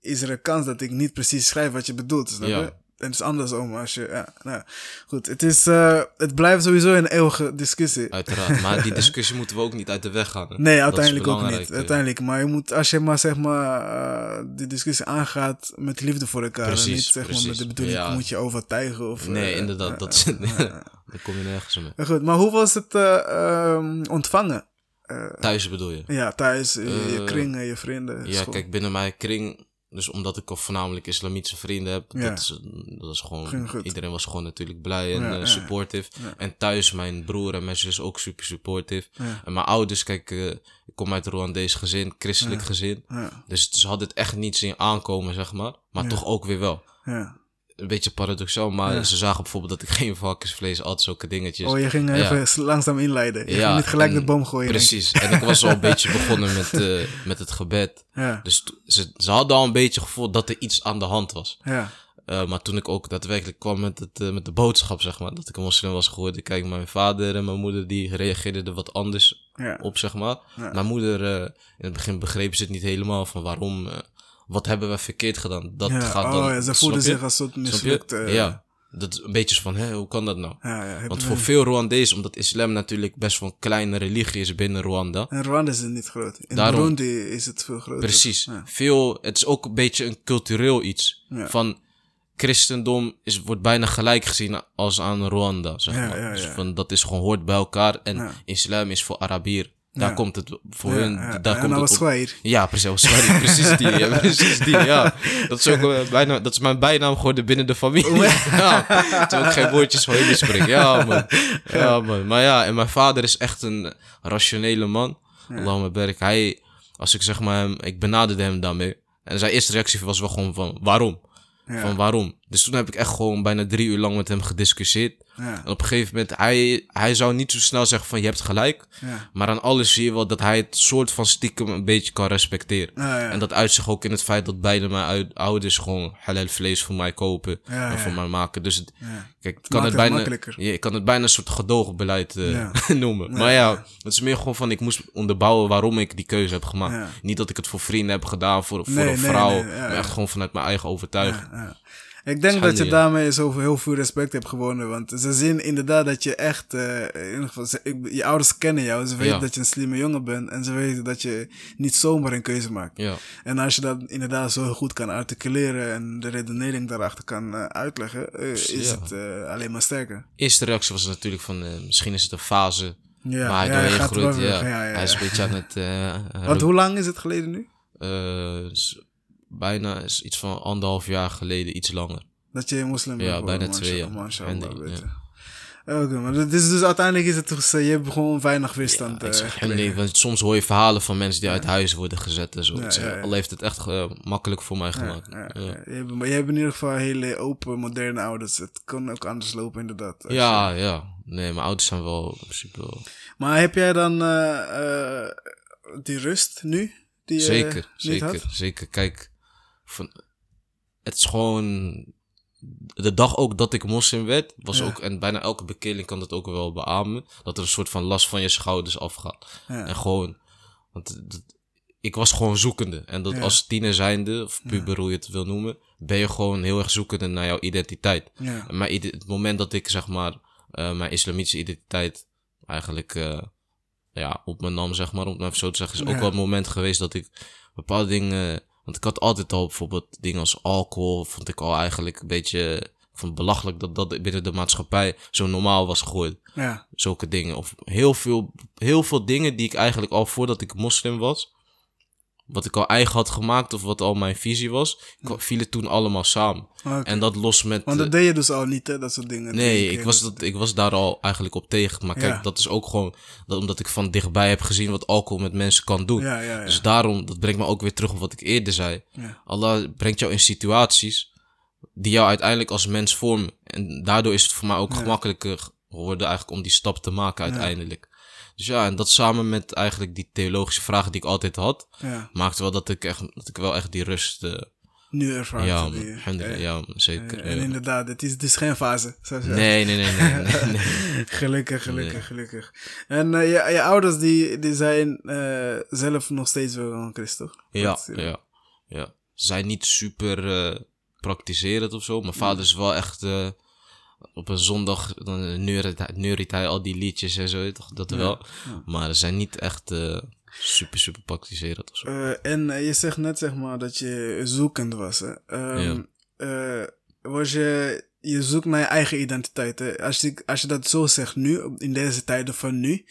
is er een kans dat ik niet precies schrijf wat je bedoelt. Snap je? Het is andersom als je. Ja, nou, goed. Het, is, uh, het blijft sowieso een eeuwige discussie. Uiteraard. Maar die discussie moeten we ook niet uit de weg gaan. Nee, uiteindelijk ook niet. Uiteindelijk. Maar je moet, als je maar zeg maar uh, die discussie aangaat met liefde voor elkaar. Precies, en niet zeg precies. maar met de bedoeling ja. moet je overtuigen. Of, nee, uh, inderdaad. dat, daar kom je nergens mee. Goed, maar hoe was het um, ontvangen? thuis bedoel je? Ja, thuis. je kring, je vrienden. Ja, kijk, binnen mijn kring dus omdat ik al voornamelijk islamitische vrienden heb, dat, is, dat is gewoon, iedereen was gewoon natuurlijk blij en ja, uh, supportive. En thuis, mijn broer en mijn zus ook super supportive. En mijn ouders, kijk, uh, ik kom uit een Rwandees gezin, christelijk gezin. Dus ze hadden het echt niet zien aankomen, zeg maar. Maar toch ook weer wel. Ja een beetje paradoxaal, maar ze zagen bijvoorbeeld dat ik geen varkensvlees had, zulke dingetjes. Oh, je ging even langzaam inleiden. Je ja, ging niet gelijk de boom gooien. Precies. En ik was al een beetje begonnen met, uh, met het gebed. Ja. Dus ze, ze hadden al een beetje gevoeld dat er iets aan de hand was. Ja. Uh, maar toen ik ook daadwerkelijk kwam met, het, uh, met de boodschap, zeg maar, dat ik een moslim was geworden. Kijk, mijn vader en mijn moeder die reageerden er wat anders ja. op, zeg maar. Ja. Mijn moeder, uh, in het begin begreep ze het niet helemaal van waarom wat hebben we verkeerd gedaan? Dat gaat oh, dan... Ja, ze voelden zich als soort mislukt. Uh, ja, dat is een beetje van, hè, hoe kan dat nou? Ja, ja, Want voor veel Rwandezen, omdat islam natuurlijk best wel een kleine religie is binnen Rwanda. En Rwanda is het niet groot. In Daarom, Burundi is het veel groter. Precies. Veel, het is ook een beetje een cultureel iets. Van, christendom is, wordt bijna gelijk gezien als aan Rwanda, zeg maar. Dus van, dat is gewoon hoort bij elkaar. En islam is voor Arabier daar komt het voor hun. Daar komt het op. Ja, precies. Precies die. Ja, precies die. Ja. Dat is ook uh, bijna, dat is mijn bijnaam geworden binnen de familie. ja. Terwijl ik geen woordjes van jullie spreek. Ja, man. Ja, man. Maar ja, en mijn vader is echt een rationele man. Allah me berk. Hij, als ik zeg maar, ik benaderde hem daarmee. En zijn eerste reactie was wel gewoon van, waarom? Van waarom? Dus toen heb ik echt gewoon bijna drie uur lang met hem gediscussieerd. Ja. Op een gegeven moment, hij, hij zou niet zo snel zeggen van je hebt gelijk. Ja. Maar aan alles zie je wel dat hij het soort van stiekem een beetje kan respecteren. Ja, en dat uit zich ook in het feit dat beide mijn ouders gewoon halal vlees voor mij kopen. en voor mij maken. Dus het, kijk, kan het, bijna, ja, ik kan het bijna een soort gedogenbeleid uh, noemen. maar ja, het is meer gewoon van ik moest onderbouwen waarom ik die keuze heb gemaakt. Niet dat ik het voor vrienden heb gedaan, voor, voor een vrouw. maar echt gewoon vanuit mijn eigen overtuiging. Ik denk dat je daarmee zo heel veel respect hebt gewonnen. Want ze zien inderdaad dat je echt, uh, in ieder geval, je ouders kennen jou. Ze weten dat je een slimme jongen bent. En ze weten dat je niet zomaar een keuze maakt. Ja. En als je dat inderdaad zo goed kan articuleren en de redenering daarachter kan uh, uitleggen, uh, is het alleen maar sterker. Eerste reactie was natuurlijk van, misschien is het een fase. Ja, maar hij ja, groeit. Ja. Hij is een beetje aan het... Want hoe lang is het geleden nu? Bijna is iets van anderhalf jaar geleden, iets langer. Dat je moslim bent? Ja, bijna twee jaar. Oké, maar is dus uiteindelijk is het toch, je hebt gewoon weinig weerstand. Ja, uh, nee, want soms hoor je verhalen van mensen die uit huis worden gezet en zo. Ja, Al heeft het echt uh, makkelijk voor mij gemaakt. Je maar je hebt in ieder geval hele open, moderne ouders. Het kan ook anders lopen, inderdaad. Ja, ja. Nee, mijn ouders zijn wel in principe wel. Maar heb jij dan uh, die rust nu? Die zeker, zeker, zeker. Kijk, van, het is gewoon. De dag ook dat ik moslim werd, was ook, en bijna elke bekeerling kan dat ook wel beamen, dat er een soort van last van je schouders afgaat. En gewoon, want ik was gewoon zoekende. En dat als tiener zijnde, of puber hoe je het wil noemen, ben je gewoon heel erg zoekende naar jouw identiteit. Maar het moment dat ik zeg maar eh, mijn islamitische identiteit eigenlijk eh, ja, op me nam, zeg maar. Om het even zo te zeggen. is ook wel een moment geweest dat ik bepaalde dingen... Want ik had altijd al bijvoorbeeld dingen als alcohol. Vond ik al eigenlijk een beetje van belachelijk dat dat binnen de maatschappij zo normaal was gegooid. Ja, Zulke dingen. Of heel veel, heel veel dingen die ik eigenlijk al voordat ik moslim was... Wat ik al eigen had gemaakt of wat al mijn visie was... vielen toen allemaal samen. oké. En dat los met... Want dat deed je dus al niet, hè? Dat soort dingen. Nee, ik was, dus- dat, ik was daar al eigenlijk op tegen. Maar kijk, Ja. dat is ook gewoon dat, omdat ik van dichtbij heb gezien wat alcohol met mensen kan doen. Ja, ja, ja. Dus daarom, dat brengt me ook weer terug op wat ik eerder zei. Allah brengt jou in situaties die jou uiteindelijk als mens vormen. En daardoor is het voor mij ook gemakkelijker geworden eigenlijk om die stap te maken uiteindelijk. Dus ja, en dat samen met eigenlijk die theologische vragen die ik altijd had, ja. maakte wel dat ik, echt, dat ik wel echt die rust... eh, Nu ervaart ja, ja, zeker. En ja. inderdaad, het is, het is geen fase. Zoals Nee, nee, nee, nee, nee, nee. gelukkig, gelukkig, gelukkig. En eh, je, je ouders die, die zijn eh, zelf nog steeds wel een christ, toch? Ja, eh, ja, ja. Ze zijn niet super eh, praktiserend of zo. Mijn vader is wel echt eh, op een zondag, dan neuriet hij, neuriet hij al die liedjes en zo, toch? Dat wel. Maar ze zijn niet echt eh, super, super praktiserend of zo. Eh, en eh, je zegt net, zeg maar, dat je zoekend was, hè? Ehm, eh, was je, je zoekt naar je eigen identiteit, hè? Als je, als je dat zo zegt nu, in deze tijden van nu,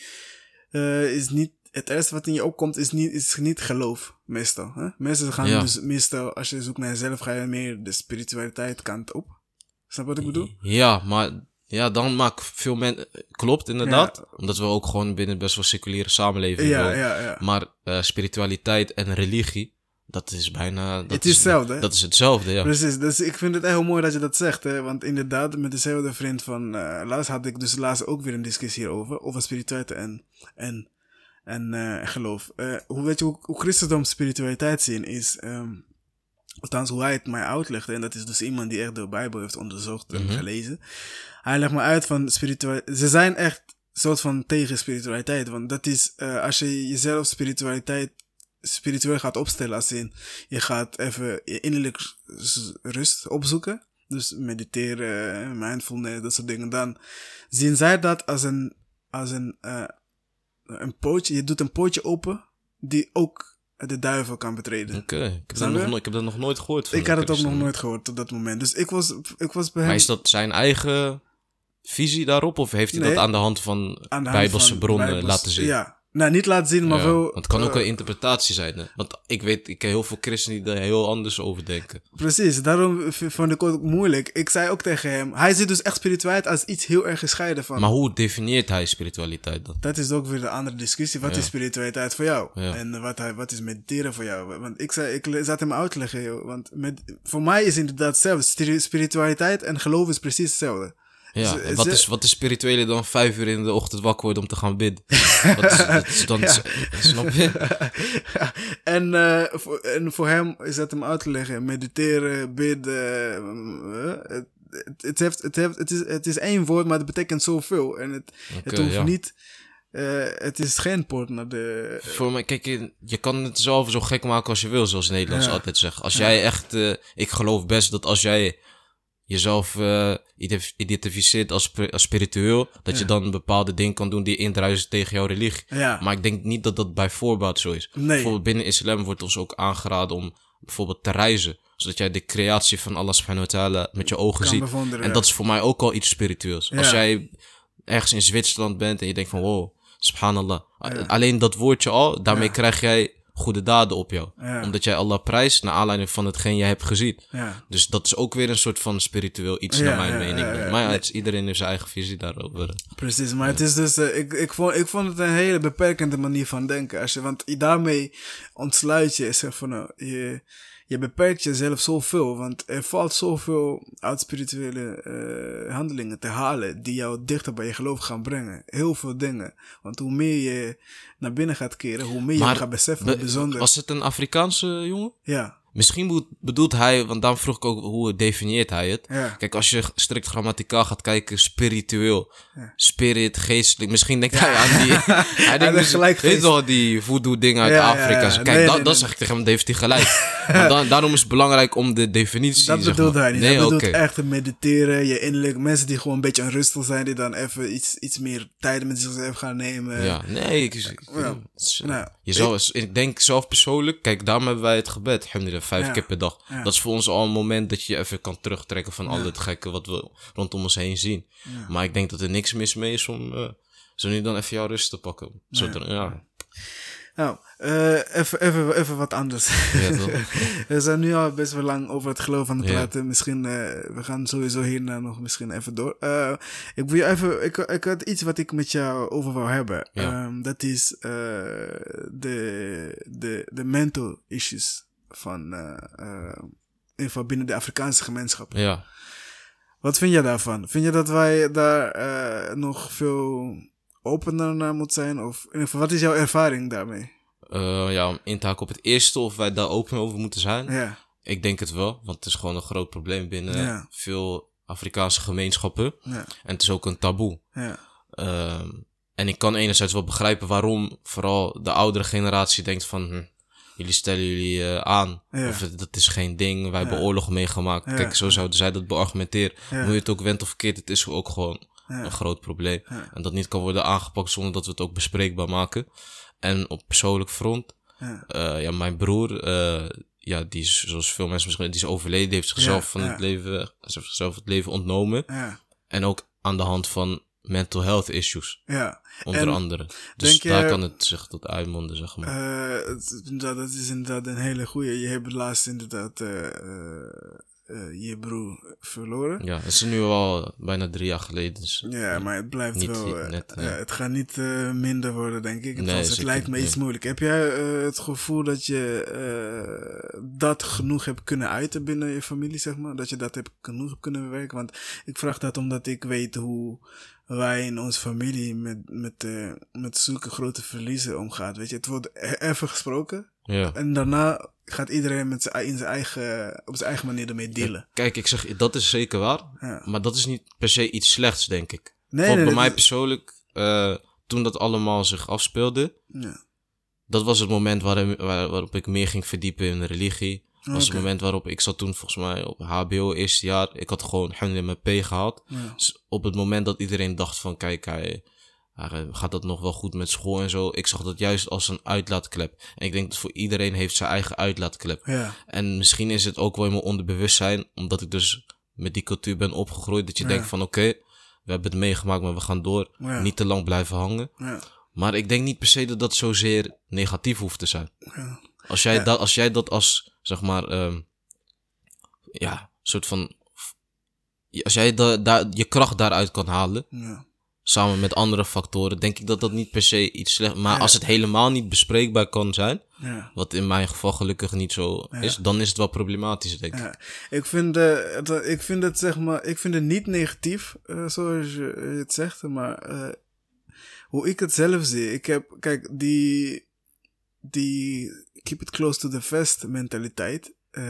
eh, is niet, het eerste wat in je opkomt is niet, is niet geloof, meestal. Hè? Mensen gaan Ja. dus meestal, als je zoekt naar jezelf, ga je meer de spiritualiteit kant op. Snap wat ik bedoel? Ja, maar ja, dan maak veel mensen... Klopt, inderdaad. Omdat we ook gewoon binnen best wel seculiere samenleving Ja, wonen. ja, ja. Maar eh, spiritualiteit en religie, dat is bijna... Dat Het is hetzelfde, hè? Dat is hetzelfde, ja. Precies, dus ik vind het echt heel mooi dat je dat zegt, hè? want inderdaad, met dezelfde vriend van uh, laatst had ik dus laatst ook weer een discussie hierover, over spiritualiteit en, en, en uh, geloof. Hoe weet je hoe, hoe christendom spiritualiteit zien is, um, althans hoe hij het mij uitlegde, en dat is dus iemand die echt de Bijbel heeft onderzocht en Mhm. gelezen. Hij legt me uit van spiritualiteit, ze zijn echt soort van tegen spiritualiteit, want dat is, uh, als je jezelf spiritualiteit spiritueel gaat opstellen. Als in, je gaat even je innerlijk rust opzoeken. Dus mediteren, mindfulness, dat soort dingen. Dan zien zij dat als een, als een, uh, een pootje. Je doet een pootje open die ook de duivel kan betreden. Oké, okay. ik, heb dat nog no- ik heb dat nog nooit gehoord. Van ik had het ook nog nooit gehoord tot dat moment. Dus ik was, ik was bij hem... Maar is dat zijn eigen visie daarop? Of heeft hij Nee. dat aan de hand van aan de hand bijbelse van bronnen Bijbels- laten zien? Ja, nou niet laten zien, maar Ja, wel... Want het kan ook eh, een interpretatie zijn. Hè? Want ik weet, ik ken heel veel christenen die er heel anders over denken. Precies, daarom vond ik het ook moeilijk. Ik zei ook tegen hem, hij ziet dus echt spiritualiteit als iets heel erg gescheiden van. Maar hoe definieert hij spiritualiteit dan? dat is ook weer de andere discussie. Wat Ja. is spiritualiteit voor jou? Ja. En wat, hij- wat is mediteren voor jou? Want ik, zei, ik zat hem uit te leggen, joh. Want met, voor mij is inderdaad hetzelfde. Spiri- Spiritualiteit en geloof is precies hetzelfde. Ja, Ze- wat, ze- is, wat is spirituele dan vijf uur in de ochtend wakker worden om te gaan bidden? wat is, dat is dan, Snap je? en, eh, voor, en voor hem is dat hem uit te leggen. Mediteren, bidden. eh, het, het, heeft, het, heeft, het, is, het is één woord, maar het betekent zoveel. En het, het hoeft ja. niet... eh, het is geen poort naar de... Voor mij, kijk, je- je kan het zelf zo gek maken als je wil, zoals Nederlands Ja. altijd zeggen. Als jij echt, ik geloof best dat als jij jezelf eh, ident- identificeert als, als spiritueel, dat je dan bepaalde dingen kan doen die indruisen tegen jouw religie. Ja. Maar ik denk niet dat dat bij voorbaat zo is. Nee. Bijvoorbeeld binnen islam wordt ons ook aangeraden om bijvoorbeeld te reizen. Zodat jij de creatie van Allah subhanahu wa ta'ala met je ogen Kan ziet. En dat is voor mij ook al iets spiritueels. Als jij ergens in Zwitserland bent en je denkt van wow, subhanallah. Alleen dat woordje al, daarmee krijg jij goede daden op jou. Ja. Omdat jij Allah prijst naar aanleiding van hetgeen jij hebt gezien. Ja. Dus dat is ook weer een soort van spiritueel iets Ja, naar mijn mening. Maar ja, het is, iedereen heeft zijn eigen visie daarover. Precies, maar het is dus, eh, ik, ik, vond, ik vond het een hele beperkende manier van denken. Als je, want daarmee ontsluit je, zeg van, nou, je, je beperkt jezelf zoveel. Want er valt zoveel uit spirituele eh, handelingen te halen die jou dichter bij je geloof gaan brengen. Heel veel dingen. Want hoe meer je naar binnen gaat keren, hoe meer je gaat beseffen Be- bijzonder. Was het een Afrikaanse jongen? Ja, Misschien bedoelt hij, want dan vroeg ik ook hoe definieert hij het. Ja. Kijk, als je strikt grammaticaal gaat kijken, spiritueel, Ja. spirit, geestelijk. Misschien denkt hij aan die. hij denkt gelijk weet wel, die voodoo dingen uit Ja, Afrika. Kijk, Nee, dat, nee, dat nee. zeg ik tegen hem, dat heeft hij gelijk. Want dan, daarom is het belangrijk om de definitie. Dat zeg bedoelt maar. hij niet. Nee, oké. bedoelt echt te mediteren, je innerlijk. Mensen die gewoon een beetje onrustig zijn, die dan even iets, iets meer tijd met zichzelf gaan nemen. Ja, nee, ik, eh, Nou, je zou, ik denk zelf persoonlijk, kijk, daarom hebben wij het gebed, alhamdulillah, vijf Ja. keer per dag. Ja. Dat is voor ons al een moment dat je je even kan terugtrekken van al het gekke wat we rondom ons heen zien. Maar ik denk dat er niks mis mee is om eh, zo nu dan even jouw rust te pakken. Zodat, ja. Nou, eh, even, even, even wat anders. Ja, we zijn nu al best wel lang over het geloof aan het Ja. praten. Misschien, eh, we gaan sowieso hierna nog misschien even door. Eh, ik wil even, ik, ik had iets wat ik met jou over wou hebben. Ja. Ehm, dat is de, de, de mental issues van, geval binnen de Afrikaanse gemeenschap. ja. Wat vind je daarvan? Vind je dat wij daar nog veel opener naar moeten zijn? Of in ieder geval, wat is jouw ervaring daarmee? Eh, ja, om in te haken op het eerste, of wij daar open over moeten zijn. Ja, Ik denk het wel, want het is gewoon een groot probleem binnen Ja. veel Afrikaanse gemeenschappen. ja, En het is ook een taboe. ja, Ehm, en ik kan enerzijds wel begrijpen waarom vooral de oudere generatie denkt van... Hm, jullie stellen jullie eh, aan. Ja. Of het- dat is geen ding. Wij hebben Ja. oorlogen meegemaakt. Kijk, zo zouden zij dat beargumenteren. Hoe je het ook went of verkeerd, het is ook gewoon Ja. een groot probleem. Ja. En dat niet kan worden aangepakt zonder dat we het ook bespreekbaar maken. En op persoonlijk front, ja. eh, ja, mijn broer, eh, ja, die is, zoals veel mensen misschien, die is overleden, heeft zichzelf van het leven, zichzelf het leven ontnomen. ja. En ook aan de hand van mental health issues. ja. Onder En andere. Dus je- daar kan het zich tot uitmonden, zeg maar. Eh, dat is inderdaad een hele goeie. Je hebt laatst inderdaad eh, je broer verloren. ja, het is nu al bijna drie jaar geleden. Dus Ja, maar het blijft Niet wel. eh, net, ja. het gaat niet eh, minder worden, denk ik. Nee, het lijkt me iets moeilijk. Heb jij het gevoel dat je dat genoeg hebt kunnen uiten binnen je familie, zeg maar? Dat je dat hebt genoeg hebt kunnen bewerken? Want ik vraag dat omdat ik weet hoe wij in onze familie met, met, met zulke grote verliezen omgaan. Weet je, het wordt e- even gesproken. ja. En daarna gaat iedereen met zijn, in zijn eigen, op zijn eigen manier ermee dealen. Kijk, ik zeg, dat is zeker waar. Ja. Maar dat is niet per se iets slechts, denk ik. Nee, Want nee, bij mij persoonlijk, eh, toen dat allemaal zich afspeelde, Ja. dat was het moment waar, waar- waarop ik meer ging verdiepen in religie. Dat was het moment waarop ik zat toen volgens mij op HBO eerste jaar. Ik had gewoon alhamdulillah mijn P gehaald. Ja. Dus op het moment dat iedereen dacht van kijk, hij, hij gaat dat nog wel goed met school en zo. Ik zag dat juist als een uitlaatklep. En ik denk dat voor iedereen heeft zijn eigen uitlaatklep. Ja. En misschien is het ook wel in mijn onderbewustzijn, omdat ik dus met die cultuur ben opgegroeid, dat je Ja. denkt van oké, we hebben het meegemaakt, maar we gaan door. Ja. Niet te lang blijven hangen. Ja. Maar ik denk niet per se dat dat zozeer negatief hoeft te zijn. Ja. Als jij, dat, als jij dat als, zeg maar, ehm, ja, soort van. Als jij da, je kracht daaruit kan halen, Ja. Samen met andere factoren, denk ik dat dat niet per se iets slecht Maar Ja. als het helemaal niet bespreekbaar kan zijn, Ja. wat in mijn geval gelukkig niet zo is, dan is het wel problematisch, denk ik. Ja, ik vind, het, ik vind het zeg maar, ik vind het niet negatief, eh, zoals je het zegt, maar eh, hoe ik het zelf zie, ik heb, kijk, die, die keep it close to the vest mentaliteit, eh,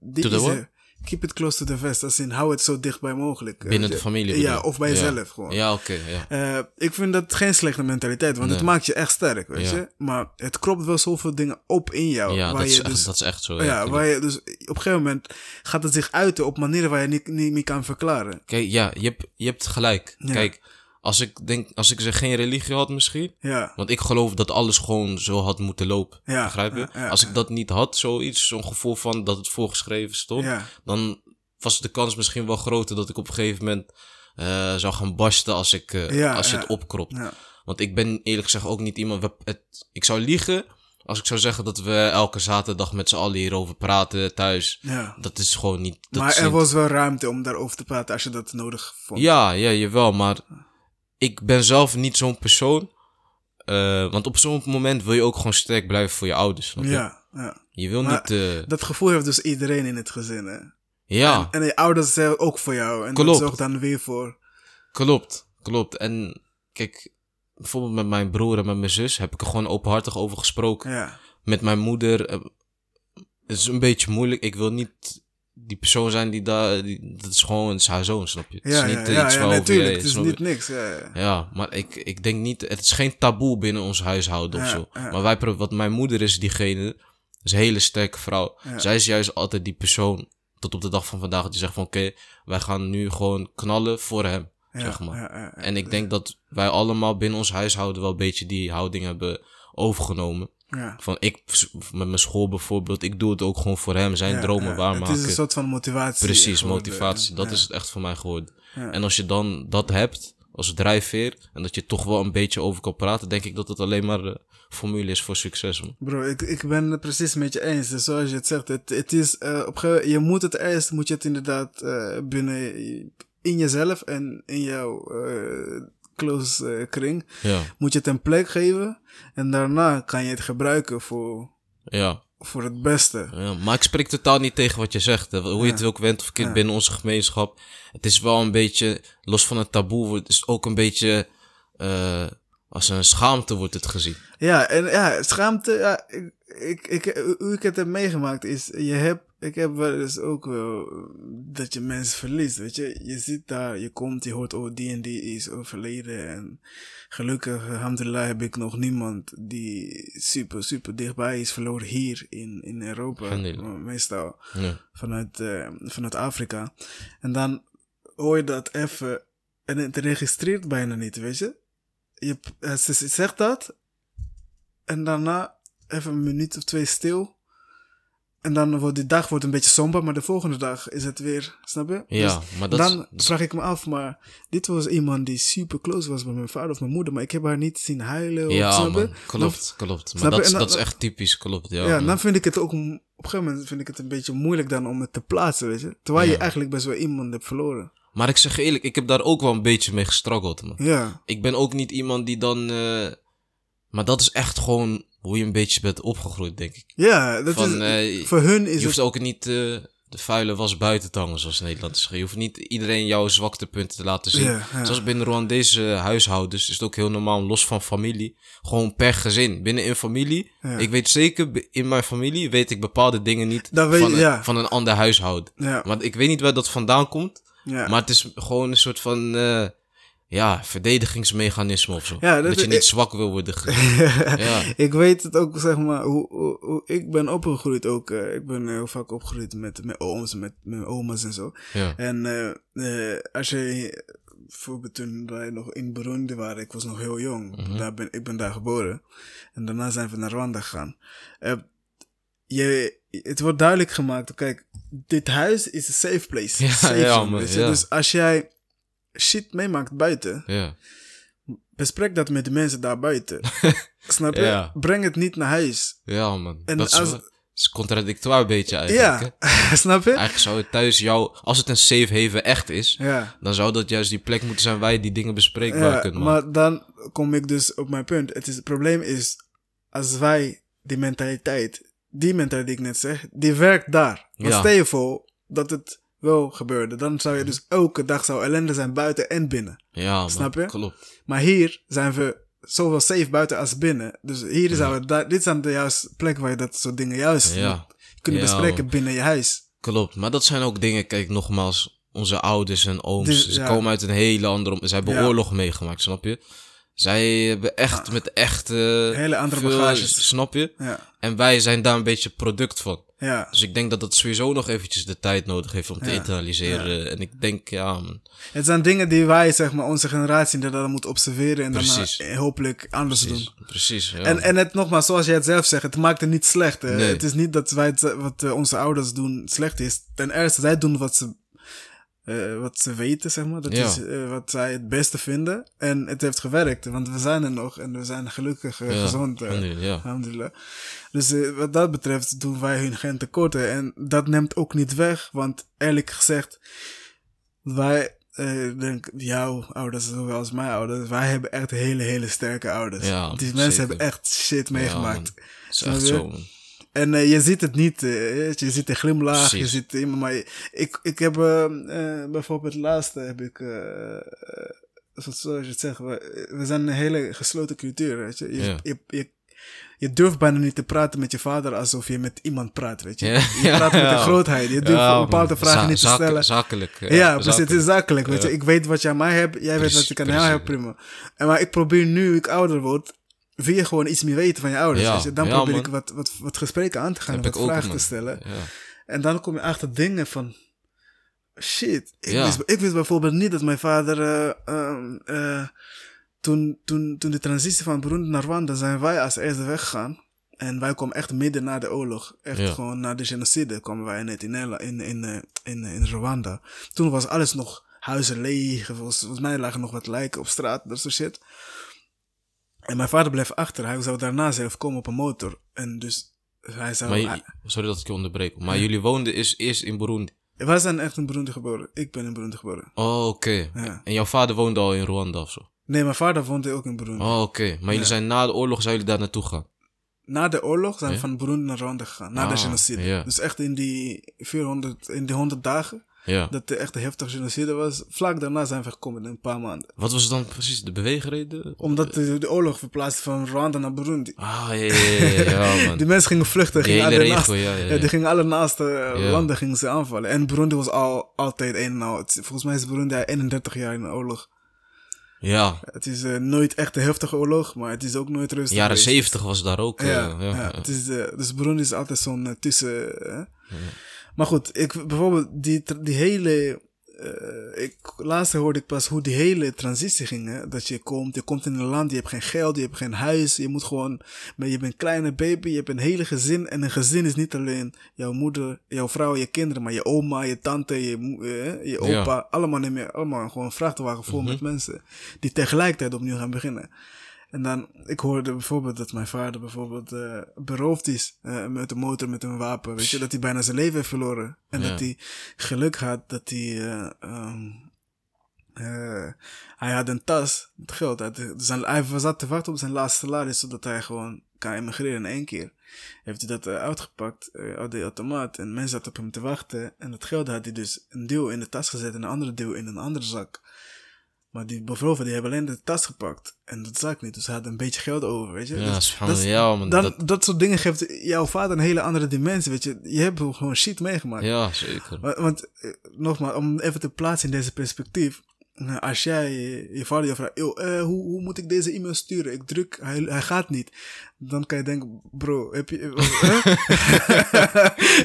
die To the. Keep it close to the vest, als in hou het zo dichtbij mogelijk. Binnen Eh, de familie. Ja, bedoel of bij jezelf gewoon. Ja, oké, ja. Eh, ik vind dat geen slechte mentaliteit, want het maakt je echt sterk, weet Ja. je. Maar het kropt wel zoveel dingen op in jou. Ja, waar dat is, echt, dus dat is echt zo. ja, waar je dus op een gegeven moment gaat het zich uiten op manieren waar je niet, niet meer kan verklaren. Kijk, ja, je hebt, je hebt gelijk. Kijk, als ik denk, als ik zeg geen religie had misschien, Ja, Want ik geloof dat alles gewoon zo had moeten lopen. Ja, begrijp je? ja, Als ik dat niet had, zoiets, zo'n gevoel van dat het voorgeschreven stond, ja, dan was de kans misschien wel groter dat ik op een gegeven moment eh, zou gaan barsten als, ik, Ja, als je het opkropt. ja, Want ik ben eerlijk gezegd ook niet iemand. Het, ik zou liegen als ik zou zeggen dat we elke zaterdag met z'n allen hierover praten thuis. ja. Dat is gewoon niet. Dat Maar er niet- was wel ruimte om daarover te praten als je dat nodig vond. Ja, ja, jawel. Maar ik ben zelf niet zo'n persoon. eh, want op zo'n moment wil je ook gewoon sterk blijven voor je ouders. je? ja, ja. Je wil Maar- niet. eh, Dat gevoel heeft dus iedereen in het gezin, hè. ja, En je ouders zijn ook voor jou. En Klopt. dat zorgt dan weer voor... klopt. Klopt. En kijk, bijvoorbeeld met mijn broer en met mijn zus heb ik er gewoon openhartig over gesproken. Ja, Met mijn moeder. eh, het is een beetje moeilijk. Ik wil niet die persoon zijn die daar, die, dat is gewoon het is haar zoon, snap je? Het Ja, is niet eh, ja, iets ja, natuurlijk. Het is niet niks. Ja, ja. Maar ik, ik denk niet, het is geen taboe binnen ons huishouden of zo. Maar wij, wat mijn moeder is, diegene, is een hele sterke vrouw. Zij is juist altijd die persoon, tot op de dag van vandaag, die zegt van oké, wij gaan nu gewoon knallen voor hem, zeg maar. En ik denk dat wij allemaal binnen ons huishouden wel een beetje die houding hebben overgenomen. Ja. Van ik, met mijn school bijvoorbeeld, ik doe het ook gewoon voor hem, zijn Ja, dromen waarmaken. Het is een soort van motivatie. Precies, geworden. motivatie. Dat is het echt voor mij geworden. En als je dan dat hebt als drijfveer en dat je toch wel een beetje over kan praten, denk ik dat het alleen maar de formule is voor succes. Man. Bro, ik, ik ben het precies met je eens. Dus zoals je het zegt, het, het is, eh, op moment- je moet het eerst, moet je het inderdaad eh, binnen, in jezelf en in jouw eh, close eh, kring, Ja, moet je het een plek geven. En daarna kan je het gebruiken voor, ja, voor het beste. ja. Maar ik spreek totaal niet tegen wat je zegt. hè. Hoe je het ook went of Ja. binnen onze gemeenschap. Het is wel een beetje, los van het taboe, wordt- is het ook een beetje eh, als een schaamte wordt het gezien. Ja, en ja, schaamte, ja, ik, ik, ik, hoe ik het heb meegemaakt is, je hebt, ik heb wel eens ook wel dat je mensen verliest, weet je. Je zit daar, je komt, je hoort, oh, die en die is overleden. En gelukkig, alhamdulillah, heb ik nog niemand die super, super dichtbij is verloren hier in, in Europa. Meestal Ja, vanuit, eh, vanuit Afrika. En dan hoor je dat even en het registreert bijna niet, weet je. je eh, ze zegt dat en daarna even een minuut of twee stil. En dan wordt die dag wordt een beetje somber, maar de volgende dag is het weer, snap je? ja Dus maar dat dan vraag ik me af, maar dit was iemand die super close was met mijn vader of mijn moeder, maar ik heb haar niet zien huilen. of, ja, snap man, klopt, klopt. Maar dat, dan- dat is echt typisch, klopt. Ja, Ja, man. dan vind ik het ook, op een gegeven moment vind ik het een beetje moeilijk dan om het te plaatsen, weet je. Terwijl je eigenlijk best wel iemand hebt verloren. maar ik zeg eerlijk, ik heb daar ook wel een beetje mee gestruggeld, man. Ja, Ik ben ook niet iemand die dan. eh, maar dat is echt gewoon hoe je een beetje bent opgegroeid, denk ik. ja dat Van, is, eh, voor hun is Je het... hoeft ook niet eh, de vuile was buiten te hangen, zoals Nederland zeggen. Je hoeft niet iedereen jouw zwaktepunten te laten zien. Ja, ja. Zoals binnen Rwandese huishoudens is het ook heel normaal, los van familie. Gewoon per gezin. Binnen een familie. Ja. Ik weet zeker, in mijn familie weet ik bepaalde dingen niet weet- van, een, van een ander huishouden. Ja, Maar ik weet niet waar dat vandaan komt. ja. Maar het is gewoon een soort van eh, ja, verdedigingsmechanisme of zo. Ja, dat dat, je niet zwak wil worden ja. ik weet het ook, zeg maar, hoe, hoe, hoe ik ben opgegroeid ook. eh, ik ben heel vaak opgegroeid met mijn ooms, met mijn oma's en zo. Ja. En eh, eh, als je, bijvoorbeeld toen wij nog in Burundi waren, ik was nog heel jong. Mhm. daar ben, ik ben daar geboren. En daarna zijn we naar Rwanda gegaan. Eh, je, het wordt duidelijk gemaakt, kijk, dit huis is een safe place. Ja, safe man, ja. Dus als jij shit meemaakt buiten, ja. bespreek dat met de mensen daar buiten. Snap je? Ja. Breng het niet naar huis. Ja, man. En dat is, als- is contradictoire een beetje eigenlijk. hè? Ja, snap je? Eigenlijk zou het thuis jou, als het een safe haven echt is, Ja. dan zou dat juist die plek moeten zijn waar je die dingen bespreekbaar Ja, kunt maken. maar dan kom ik dus op mijn punt. Het, is, het probleem is, als wij die mentaliteit, die mentaliteit die ik net zeg, die werkt daar. Ja. stel je voor dat het wel gebeurde, dan zou je dus elke dag zou ellende zijn buiten en binnen. Ja, man. Snap je? Klopt. Maar hier zijn we zowel safe buiten als binnen. Dus hier zou het, daar- dit zijn de juiste plek waar je dat soort dingen juist Ja, kunnen Ja, bespreken man. binnen je huis. klopt. Maar dat zijn ook dingen, kijk nogmaals, onze ouders en ooms, Dus, ze ja. komen uit een hele andere... om- Zij hebben oorlog meegemaakt, snap je? Zij hebben echt met echt... eh, Hele andere veel- bagages. Snap je? Ja, En wij zijn daar een beetje product van. ja. Dus ik denk dat dat sowieso nog eventjes de tijd nodig heeft om te Ja. internaliseren. En ik denk, ja, man. Het zijn dingen die wij, zeg maar, onze generatie inderdaad moet observeren en Precies. daarna hopelijk anders doen. Precies, ja. En, en het nogmaals, zoals jij het zelf zegt, het maakt het niet slecht. Nee. Het is niet dat wij het, wat eh, onze ouders doen slecht is. Ten eerste, zij doen wat ze, eh, wat ze weten, zeg maar. Dat Ja. is eh, wat zij het beste vinden. En het heeft gewerkt, want we zijn er nog en we zijn gelukkig Ja, gezond. alhamdulillah, ja. Dus wat dat betreft doen wij hun geen tekorten. En dat neemt ook niet weg, want eerlijk gezegd, wij, ik denk jouw ouders zowel als mijn ouders, wij hebben echt hele, hele sterke ouders. Ja, Die mensen zeker. hebben echt shit meegemaakt. Ja, man. is Snap echt je? zo, man. En eh, je ziet het niet. eh, je, ziet de glimlach. Je ziet iemand. Maar ik, ik heb eh, bijvoorbeeld het laatste heb ik. zoals je het zegt, we, we zijn een hele gesloten cultuur. Weet je? Je, Ja. je, je, je durft bijna niet te praten met je vader alsof je met iemand praat, weet je. Ja. Je praat met een grootheid. Je durft Ja, bepaalde vragen niet te stellen. Zakelijk. Ja, precies. Het is zakelijk. Weet je. Ik weet wat je aan mij hebt, jij weet wat ik aan jou heb, prima. En maar ik probeer nu, ik ouder word, wil je gewoon iets meer weten van je ouders. Ja, je. Dan ja, probeer man. ik wat, wat, wat gesprekken aan te gaan en wat vragen man. te stellen. Ja. En dan kom je achter dingen van. Shit. Ik, wist, ik wist bijvoorbeeld niet dat mijn vader. eh, ehm, eh, toen, toen, toen de transitie van Burundi naar Rwanda zijn wij als eerste weggegaan. En wij kwamen echt midden na de oorlog. Echt gewoon na de genocide kwamen wij net in, in, eh, in, in Rwanda. Toen was alles nog huizen leeg. Volgens, volgens mij lagen nog wat lijken op straat. Dat soort shit. En mijn vader bleef achter. Hij zou daarna zelf komen op een motor. En dus hij zou... Maar hij- sorry dat ik je onderbreek. Maar jullie woonden is eerst in Burundi. wij zijn echt in Burundi geboren. Ik ben in Burundi geboren. Oh, oké. Ja. En jouw vader woonde al in Rwanda of zo? Nee, mijn vader woonde ook in Burundi. Oh, oké. Maar jullie zijn na de oorlog zijn jullie daar naartoe gegaan? Na de oorlog zijn we van Burundi naar Rwanda gegaan. Na de Ah, genocide. ja. Dus echt in die 400, in die 100 dagen. Ja. Dat de echt een heftige genocide was. Vlak daarna zijn we gekomen in een paar maanden. Wat was dan precies de beweegreden? Omdat de, de oorlog verplaatst van Rwanda naar Burundi. Ah, ja, ja, ja, man. Die mensen gingen vluchten. Gingen alle regio, ja, die gingen alle naaste eh, landen gingen ze aanvallen. En Burundi was al, altijd een. Het- Volgens mij is Burundi al 31 jaar in de oorlog. Ja, Het is eh, nooit echt een heftige oorlog, maar het is ook nooit rustig. jaren. 70 was daar ook. eh, Ja, ja, ja, ja. Het is, dus Burundi is altijd zo'n tussen. Maar goed, ik, bijvoorbeeld die, die hele. eh, ik, laatst hoorde ik pas hoe die hele transitie ging. Hè? Dat je komt, je komt in een land, je hebt geen geld, je hebt geen huis, je moet gewoon. Maar je bent een kleine baby, je hebt een hele gezin. En een gezin is niet alleen jouw moeder, jouw vrouw, je kinderen, maar je oma, je tante, je, eh, je Ja. opa. Allemaal neem je allemaal gewoon een vrachtwagen vol met mensen die tegelijkertijd opnieuw gaan beginnen. En dan, ik hoorde bijvoorbeeld dat mijn vader bijvoorbeeld eh, beroofd is eh, met een motor, met een wapen. Weet je, dat hij bijna zijn leven heeft verloren. En Ja. dat hij geluk had dat hij, eh, ehm, eh, hij had een tas met geld. Hij, had- zijn, hij zat te wachten op zijn laatste salaris, zodat hij gewoon kan emigreren in één keer. Heeft hij dat uitgepakt uit de automaat en mensen zaten op hem te wachten. En dat geld had hij dus een deel in de tas gezet en een ander deel in een andere zak. Maar die bevolking die hebben alleen de tas gepakt en de zak niet. Dus hij had een beetje geld over, weet je. Ja, Dus dat, ja, man, dan, dat- dat... soort dingen geeft jouw vader een hele andere dimensie, weet je. Je hebt gewoon shit meegemaakt. ja, zeker. Want, want eh, nogmaals, om even te plaatsen in deze perspectief. Nou, Als jij je vader je vraagt, "Yo, eh, hoe, hoe moet ik deze e-mail sturen? Ik druk, hij, hij gaat niet. Dan kan je denken, bro, heb je... eh?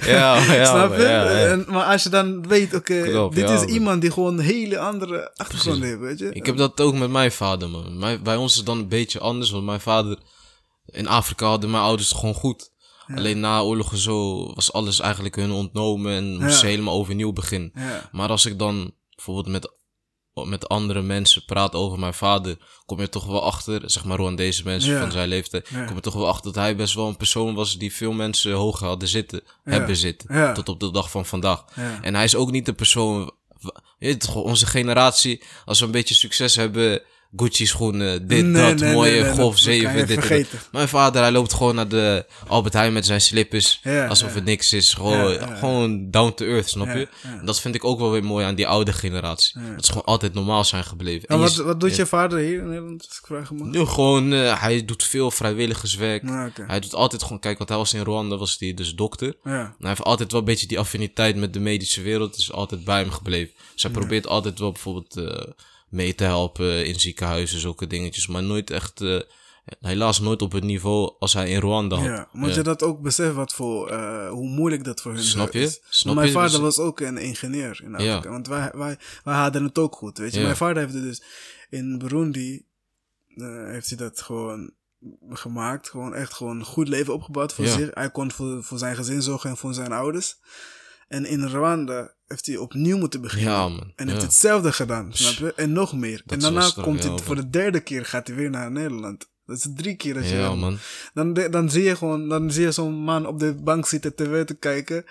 Ja, ja, Snap man, je? ja, ja. En, maar als je dan weet, oké, dit is man. iemand die gewoon een hele andere achtergrond heeft, weet je? Ik heb dat ook met mijn vader, man. Mijn, bij ons is het dan een beetje anders, want mijn vader... In Afrika hadden mijn ouders het gewoon goed. Alleen na oorlog en zo was alles eigenlijk hun ontnomen en moesten Ja. ze helemaal overnieuw beginnen. Ja. Maar als ik dan bijvoorbeeld met, met andere mensen praat over mijn vader, kom je toch wel achter, zeg maar Rwandese mensen Ja. van zijn leeftijd, Ja. kom je toch wel achter dat hij best wel een persoon was die veel mensen hoog hadden zitten, hebben zitten, tot op de dag van vandaag. En hij is ook niet de persoon, je weet toch, onze generatie, als we een beetje succes hebben, Gucci schoenen, dit, Nee, dat, nee, mooie nee, Golf dat kan 7, je dit. Mijn vader, hij loopt gewoon naar de Albert Heijn met zijn slippers. Ja, alsof ja. het niks is. Gewoon, Ja, down to earth, snap je? dat vind ik ook wel weer mooi aan die oude generatie. Dat ze gewoon altijd normaal zijn gebleven. En je wat, wat doet je vader hier in Nederland, als ik vragen mag? Nu gewoon, eh, hij doet veel vrijwilligerswerk. Hij doet altijd gewoon, kijk, want hij was in Rwanda, was hij dus dokter. Hij heeft altijd wel een beetje die affiniteit met de medische wereld, is altijd bij hem gebleven. Dus hij probeert altijd wel bijvoorbeeld eh, mee te helpen in ziekenhuizen, zulke dingetjes. Maar nooit echt, eh, helaas nooit op het niveau als hij in Rwanda had. Ja, moet je dat ook beseffen wat voor, eh, hoe moeilijk dat voor hun Snap je? is. Snap mijn je? vader Dus- was ook een ingenieur in Afrika. Ja. Want wij, wij, wij hadden het ook goed, weet je. Ja. Mijn vader heeft het dus in Burundi, eh, heeft hij dat gewoon gemaakt. Gewoon echt gewoon een goed leven opgebouwd voor Ja. zich. Hij kon voor, voor zijn gezin zorgen en voor zijn ouders. En in Rwanda heeft hij opnieuw moeten beginnen. Ja, man. En Ja. heeft hetzelfde gedaan, snap je? En nog meer. en daarna komt hij voor de derde keer gaat hij weer naar Nederland. Dat is drie keer dat je Ja, dan- man. dan, dan zie je gewoon, dan zie je zo'n man op de bank zitten tv te kijken.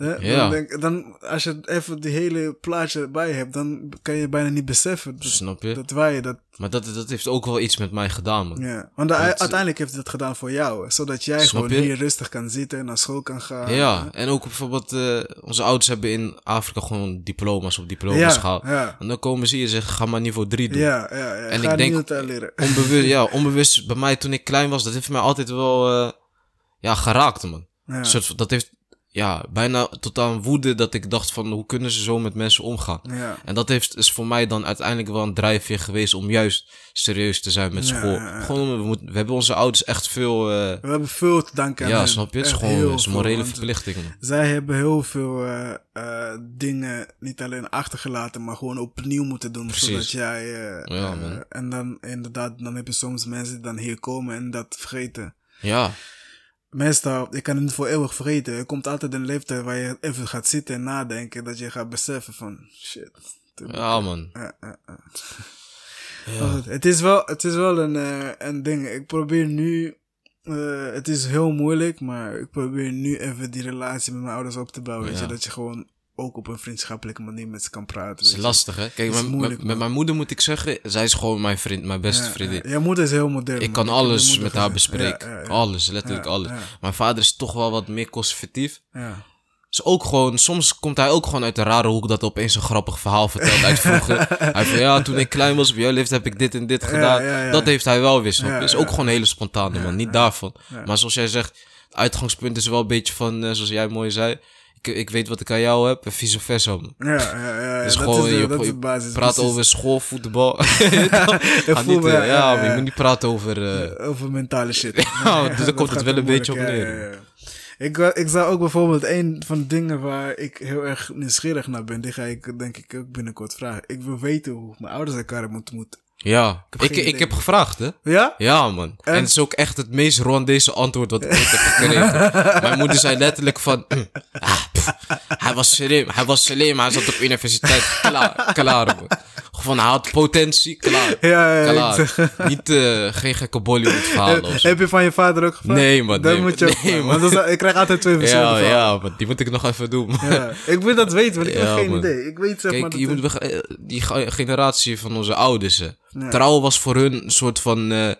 Hè? Ja. Dan, denk, dan, als je even die hele plaatje bij hebt, dan kan je bijna niet beseffen dat, Snap je? dat wij dat. Maar dat, dat heeft ook wel iets met mij gedaan, man. Ja. Want uiteindelijk heeft dat gedaan voor jou, hè, zodat jij gewoon je? hier rustig kan zitten, naar school kan gaan. Ja, en ook bijvoorbeeld, eh, onze ouders hebben in Afrika gewoon diploma's op diploma's Ja, gehaald. ja. En dan komen ze hier en zeggen, ga maar niveau 3 doen. Ja, ja, ja. En Ga ik denk- leren. Onbewust, ja, onbewust bij mij toen ik klein was, dat heeft mij altijd wel eh, ja, geraakt, man. Ja. Soort dat heeft ja, bijna tot aan woede dat ik dacht van, hoe kunnen ze zo met mensen omgaan? Ja. En dat heeft, is voor mij dan uiteindelijk wel een drijfveer geweest om juist serieus te zijn met school. ja. Gewoon, we, moeten- we hebben onze ouders echt veel, eh, We hebben veel te danken aan ja, snap je? Het is gewoon is morele verplichting. Zij hebben heel veel eh, eh, dingen niet alleen achtergelaten, maar gewoon opnieuw moeten doen. Precies. Zodat jij. Ja, man. en dan inderdaad, dan heb je soms mensen die dan hier komen en dat vergeten. Ja, Meestal, je kan het niet voor eeuwig vergeten. Er komt altijd een leeftijd waar je even gaat zitten en nadenken. Dat je gaat beseffen van shit. ja, man. Ja, ja, ja. Ja. Maar goed, het is wel, het is wel een, eh, een ding. Ik probeer nu. eh, het is heel moeilijk, maar ik probeer nu even die relatie met mijn ouders op te bouwen. Weet je, dat je gewoon ook op een vriendschappelijke manier met ze kan praten. Het is je. lastig, hè? Kijk, moeilijk, met, mijn moeder moet ik zeggen, zij is gewoon mijn vriend, mijn beste Ja, vriendin. ja. Jouw moeder is heel modern. Ik kan je alles met haar bespreken. Ja. Alles, letterlijk alles. Mijn vader is toch wel wat meer conservatief. Ja. Is ook gewoon, soms komt hij ook gewoon uit de rare hoek dat hij opeens een grappig verhaal vertelt uit vroeger. hij van ja, toen ik klein was op jouw leeftijd heb ik dit en dit gedaan. Dat heeft hij wel weer, snap je? Ja, Is ook gewoon een hele spontane man, niet daarvan. Maar zoals jij zegt, het uitgangspunt is wel een beetje van, eh, zoals jij mooi zei. Ik, ik weet wat ik aan jou heb en vice versa. Ja, ja, ja. Dus dat gewoon, is, de- je, dat is je de basis. praat precies. over school, voetbal. Ga voel niet, me, eh, ja, ja, ja, je ja. moet niet praten over... eh, Over mentale shit. Ja, dus daar dat komt het wel een beetje op ja, neer. ja, ja. Ik, wa- ik zou ook bijvoorbeeld een van de dingen waar ik heel erg nieuwsgierig naar ben, die ga ik denk ik ook binnenkort vragen. Ik wil weten hoe mijn ouders elkaar hebben ontmoet. Ja, heb ik, geen ik, heb gevraagd, hè? Ja? Ja, man. En, het is ook echt het meest Rwandese antwoord wat ik ooit heb gekregen. Mijn moeder zei letterlijk van... ah, pff, hij was slim, hij was slim, hij zat op universiteit. Klaar, klaar. Gewoon, hij had potentie, klaar. Ja, ja, klaar. ik Niet, eh, geen gekke Bollywood verhalen. Heb je van je vader ook gevraagd? Nee, man, Dat nee, moet je man. ook Nee, vragen, man. want dat is- ik krijg altijd twee verschillende Ja, ja, maar die moet ik nog even doen. Ja. Ik wil dat weten, want ik heb geen man. idee. Ik weet zeg maar Kijk, dat je het- moet beg- eh, die ge- generatie van onze ouders. Trouw was voor hun een soort van eh,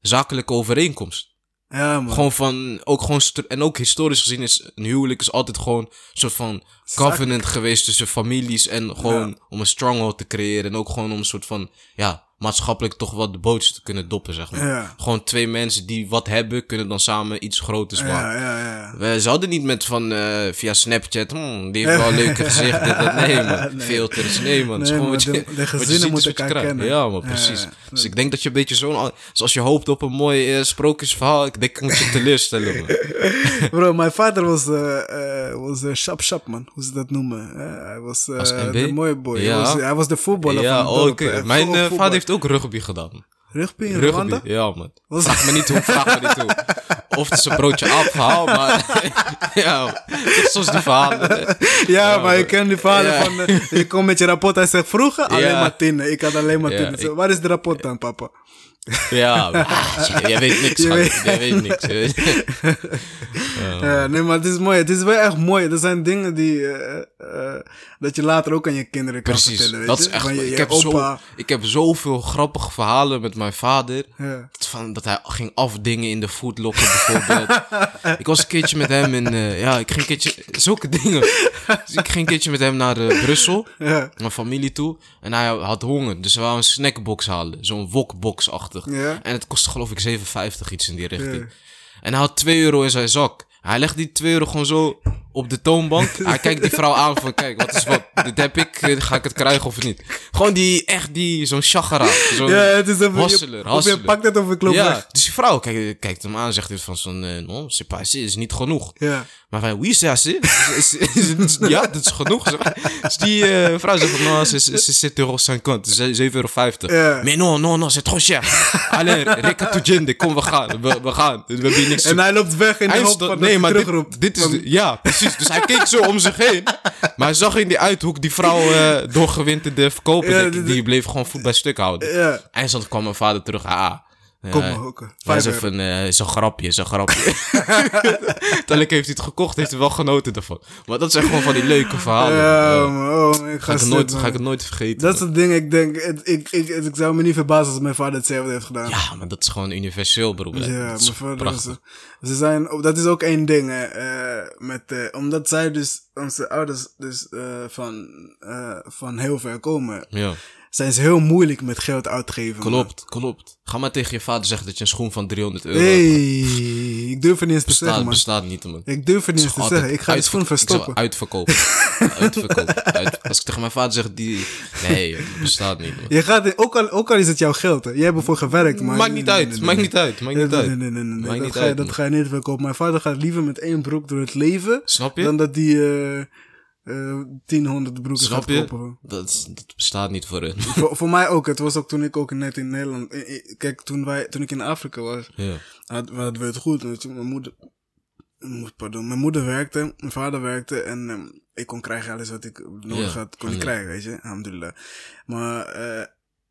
zakelijke overeenkomst. Ja, man. Gewoon van, ook gewoon, en ook historisch gezien is een huwelijk is altijd gewoon een soort van covenant geweest tussen families. En gewoon Ja. om een stronghold te creëren. En ook gewoon om een soort van, ja, maatschappelijk toch wat de bootjes te kunnen doppen, zeg maar. Ja. Gewoon twee mensen die wat hebben, kunnen dan samen iets groters maken. Ja, ja, ja. We zouden niet met van eh, via Snapchat, hmm, die heeft wel leuke gezicht. Dit, dat. Nee, man. Nee. Filters, nee, man. Nee, gewoon je, de- gezinnen moeten elkaar kennen. Ja, man, Ja, precies. ja. Dus ik denk dat je een beetje zo'n. Zoals je hoopt op een mooi eh, sprookjesverhaal, ik denk ik moet je teleurstellen, man. Bro, mijn vader was, eh was uh, shap shap man, hoe ze dat noemen. Hij was Als de mooie boy. Ja. Hij, was, hij was de voetballer ja, van het dorp. oké. eh, Mijn vader heeft ook rugby gedaan. Rugby in Rugby, Rwanda? ja, man. Vraag me niet hoe, vraag me niet hoe. Of het is een broodje aap verhaal, maar. ja, is zoals die verhalen. Ja, Ja, maar je kent die verhalen Ja. van... eh, je komt met je rapport, hij zegt vroeger alleen Ja. maar tinnen. Ik had alleen maar tinnen. Zo, waar is de rapport dan, papa? Ja, ah, jij weet niks, Je weet- Jij weet niks. je weet- Ja, nee, maar het is mooi. Het is wel echt mooi. Er zijn dingen die... eh, eh, dat je later ook aan je kinderen kan Precies, vertellen, weet dat je? is echt. Je, ik, je heb opa. zo, ik heb zoveel grappige verhalen met mijn vader. Ja. Van dat hij ging afdingen in de foodlocker bijvoorbeeld. ik was een keertje met hem in. eh, ja, ik ging een keertje. Zulke dingen. Dus ik ging een keertje met hem naar eh, Brussel. Ja. Mijn familie toe. En hij had honger. Dus we wouden een snackbox halen. Zo'n wokbox-achtig. Ja. En het kostte geloof ik 7,50 iets in die richting. En hij had 2 euro in zijn zak. Hij legt die 2 euro gewoon zo op de toonbank. Hij kijkt die vrouw aan van, kijk, wat is wat? Dit heb ik, ga ik het krijgen of niet? Gewoon die, echt die, zo'n chagara. Zo'n Ja, het is even... hasseler, je, hasseler. je pakt het of ja, weg. dus die vrouw kijkt, kijkt hem aan zegt van zo'n, eh, non, c'est pas is niet genoeg. Ja. Maar van, oui, c'est assez. Ja, dat is genoeg. Dus die eh, vrouw zegt van, non, c'est- c'est 7,50 euro, 7,50 euro. Ja. Mais non, non, non, c'est trop cher. Allez, recatugende, kom, we gaan, we, we gaan. We hebben niks En hij loopt weg in de hij hoop van nee, dat maar dit, terugroept. dit is... ja, precies. Dus hij keek zo om zich heen. Maar hij zag in die uithoek die vrouw eh doorgewinterde. Ja, dit- die bleef gewoon voet bij stuk houden. Ja. Eindstand kwam mijn vader terug. Ah, Kom maar ook. Hij is even uh, een grapje, is een grapje. Uiteindelijk heeft hij het gekocht, heeft hij wel genoten ervan. Maar dat zijn gewoon van die leuke verhalen. Ja, man, oh, ik ga, ga, ik nooit, ga ik het nooit vergeten. Dat is het ding, ik denk, ik, ik, ik, ik, zou me niet verbazen als mijn vader hetzelfde heeft gedaan. Ja, maar dat is gewoon universeel, bro. Ja, mijn vader is, ze zijn, dat is ook één ding, hè, uh, met, uh, omdat zij dus, onze ouders dus uh, van, van heel ver komen. Ja zijn ze heel moeilijk met geld uitgeven. Klopt, man. klopt. Ga maar tegen je vader zeggen dat je een schoen van 300 euro hey, ik durf het niet eens te zeggen, man. bestaat niet, man. Ik durf het niet eens te zeggen. Ik ga die schoen verstoppen. Uitverkopen. uitverkopen. Uit, als ik tegen mijn vader zeg, die... Nee, dat bestaat niet, man. Je gaat, ook, al, ook al is het jouw geld, hè. Jij hebt ervoor gewerkt, maar... Maakt niet uit, maakt niet uit, maakt niet uit. Nee, nee, nee, nee. Dat, ga je, dat ga je niet verkopen. Mijn vader gaat liever met één broek door het leven... Snap je? Dan dat die... Uh, uh, tienhonderd broeken Snap gaat kopen. Dat, dat bestaat niet voor hun. voor, voor mij ook. Het was ook toen ik ook net in Nederland... Kijk, toen, wij, toen ik in Afrika was, ja. hadden we het goed. Mijn moeder, pardon, mijn moeder werkte, mijn vader werkte en um, ik kon krijgen alles wat ik nodig had, kon ik krijgen, weet je. Alhamdulillah. Maar uh,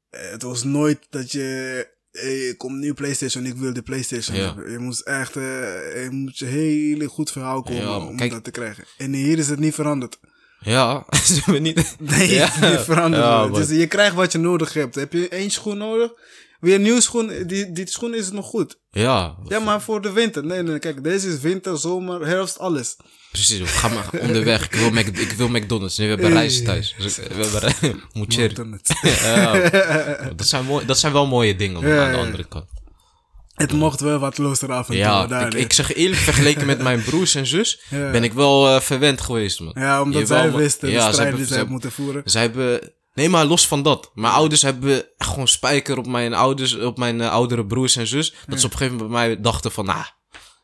het was nooit dat je hey, kom nu PlayStation, ik wil de PlayStation ja. hebben. Je moest echt, uh, je moet je hele goed verhaal komen ja, om kijk, dat te krijgen. En hier is het niet veranderd. Ja, ze hebben niet. Nee, ja. niet veranderd. Ja, dus je krijgt wat je nodig hebt. Heb je één schoen nodig? Weer een nieuwe schoen, die, die schoen is nog goed. Ja. Ja, maar voor de winter. Nee, nee, kijk, deze is winter, zomer, herfst, alles. Precies, we gaan maar onderweg. Ik wil, Mac, ik wil McDonald's. Nee, we hebben rijst thuis. Dus we hebben Moet ja, dat, zijn mooi, dat zijn wel mooie dingen Ja, aan de andere kant. Het mocht wel wat losser af en toe. Ja, daar ik, zeg eerlijk, vergeleken met mijn broers en zus, Ja. ben ik wel eh, verwend geweest, man. Ja, omdat Jawel, zij wisten de Ja, ze strijd die zij hebben- moeten voeren. Zij hebben. Nee, maar los van dat. Mijn ouders hebben gewoon spijker op mijn ouders, op mijn eh, oudere broers en zus. Dat ze op een gegeven moment bij mij dachten van, nou,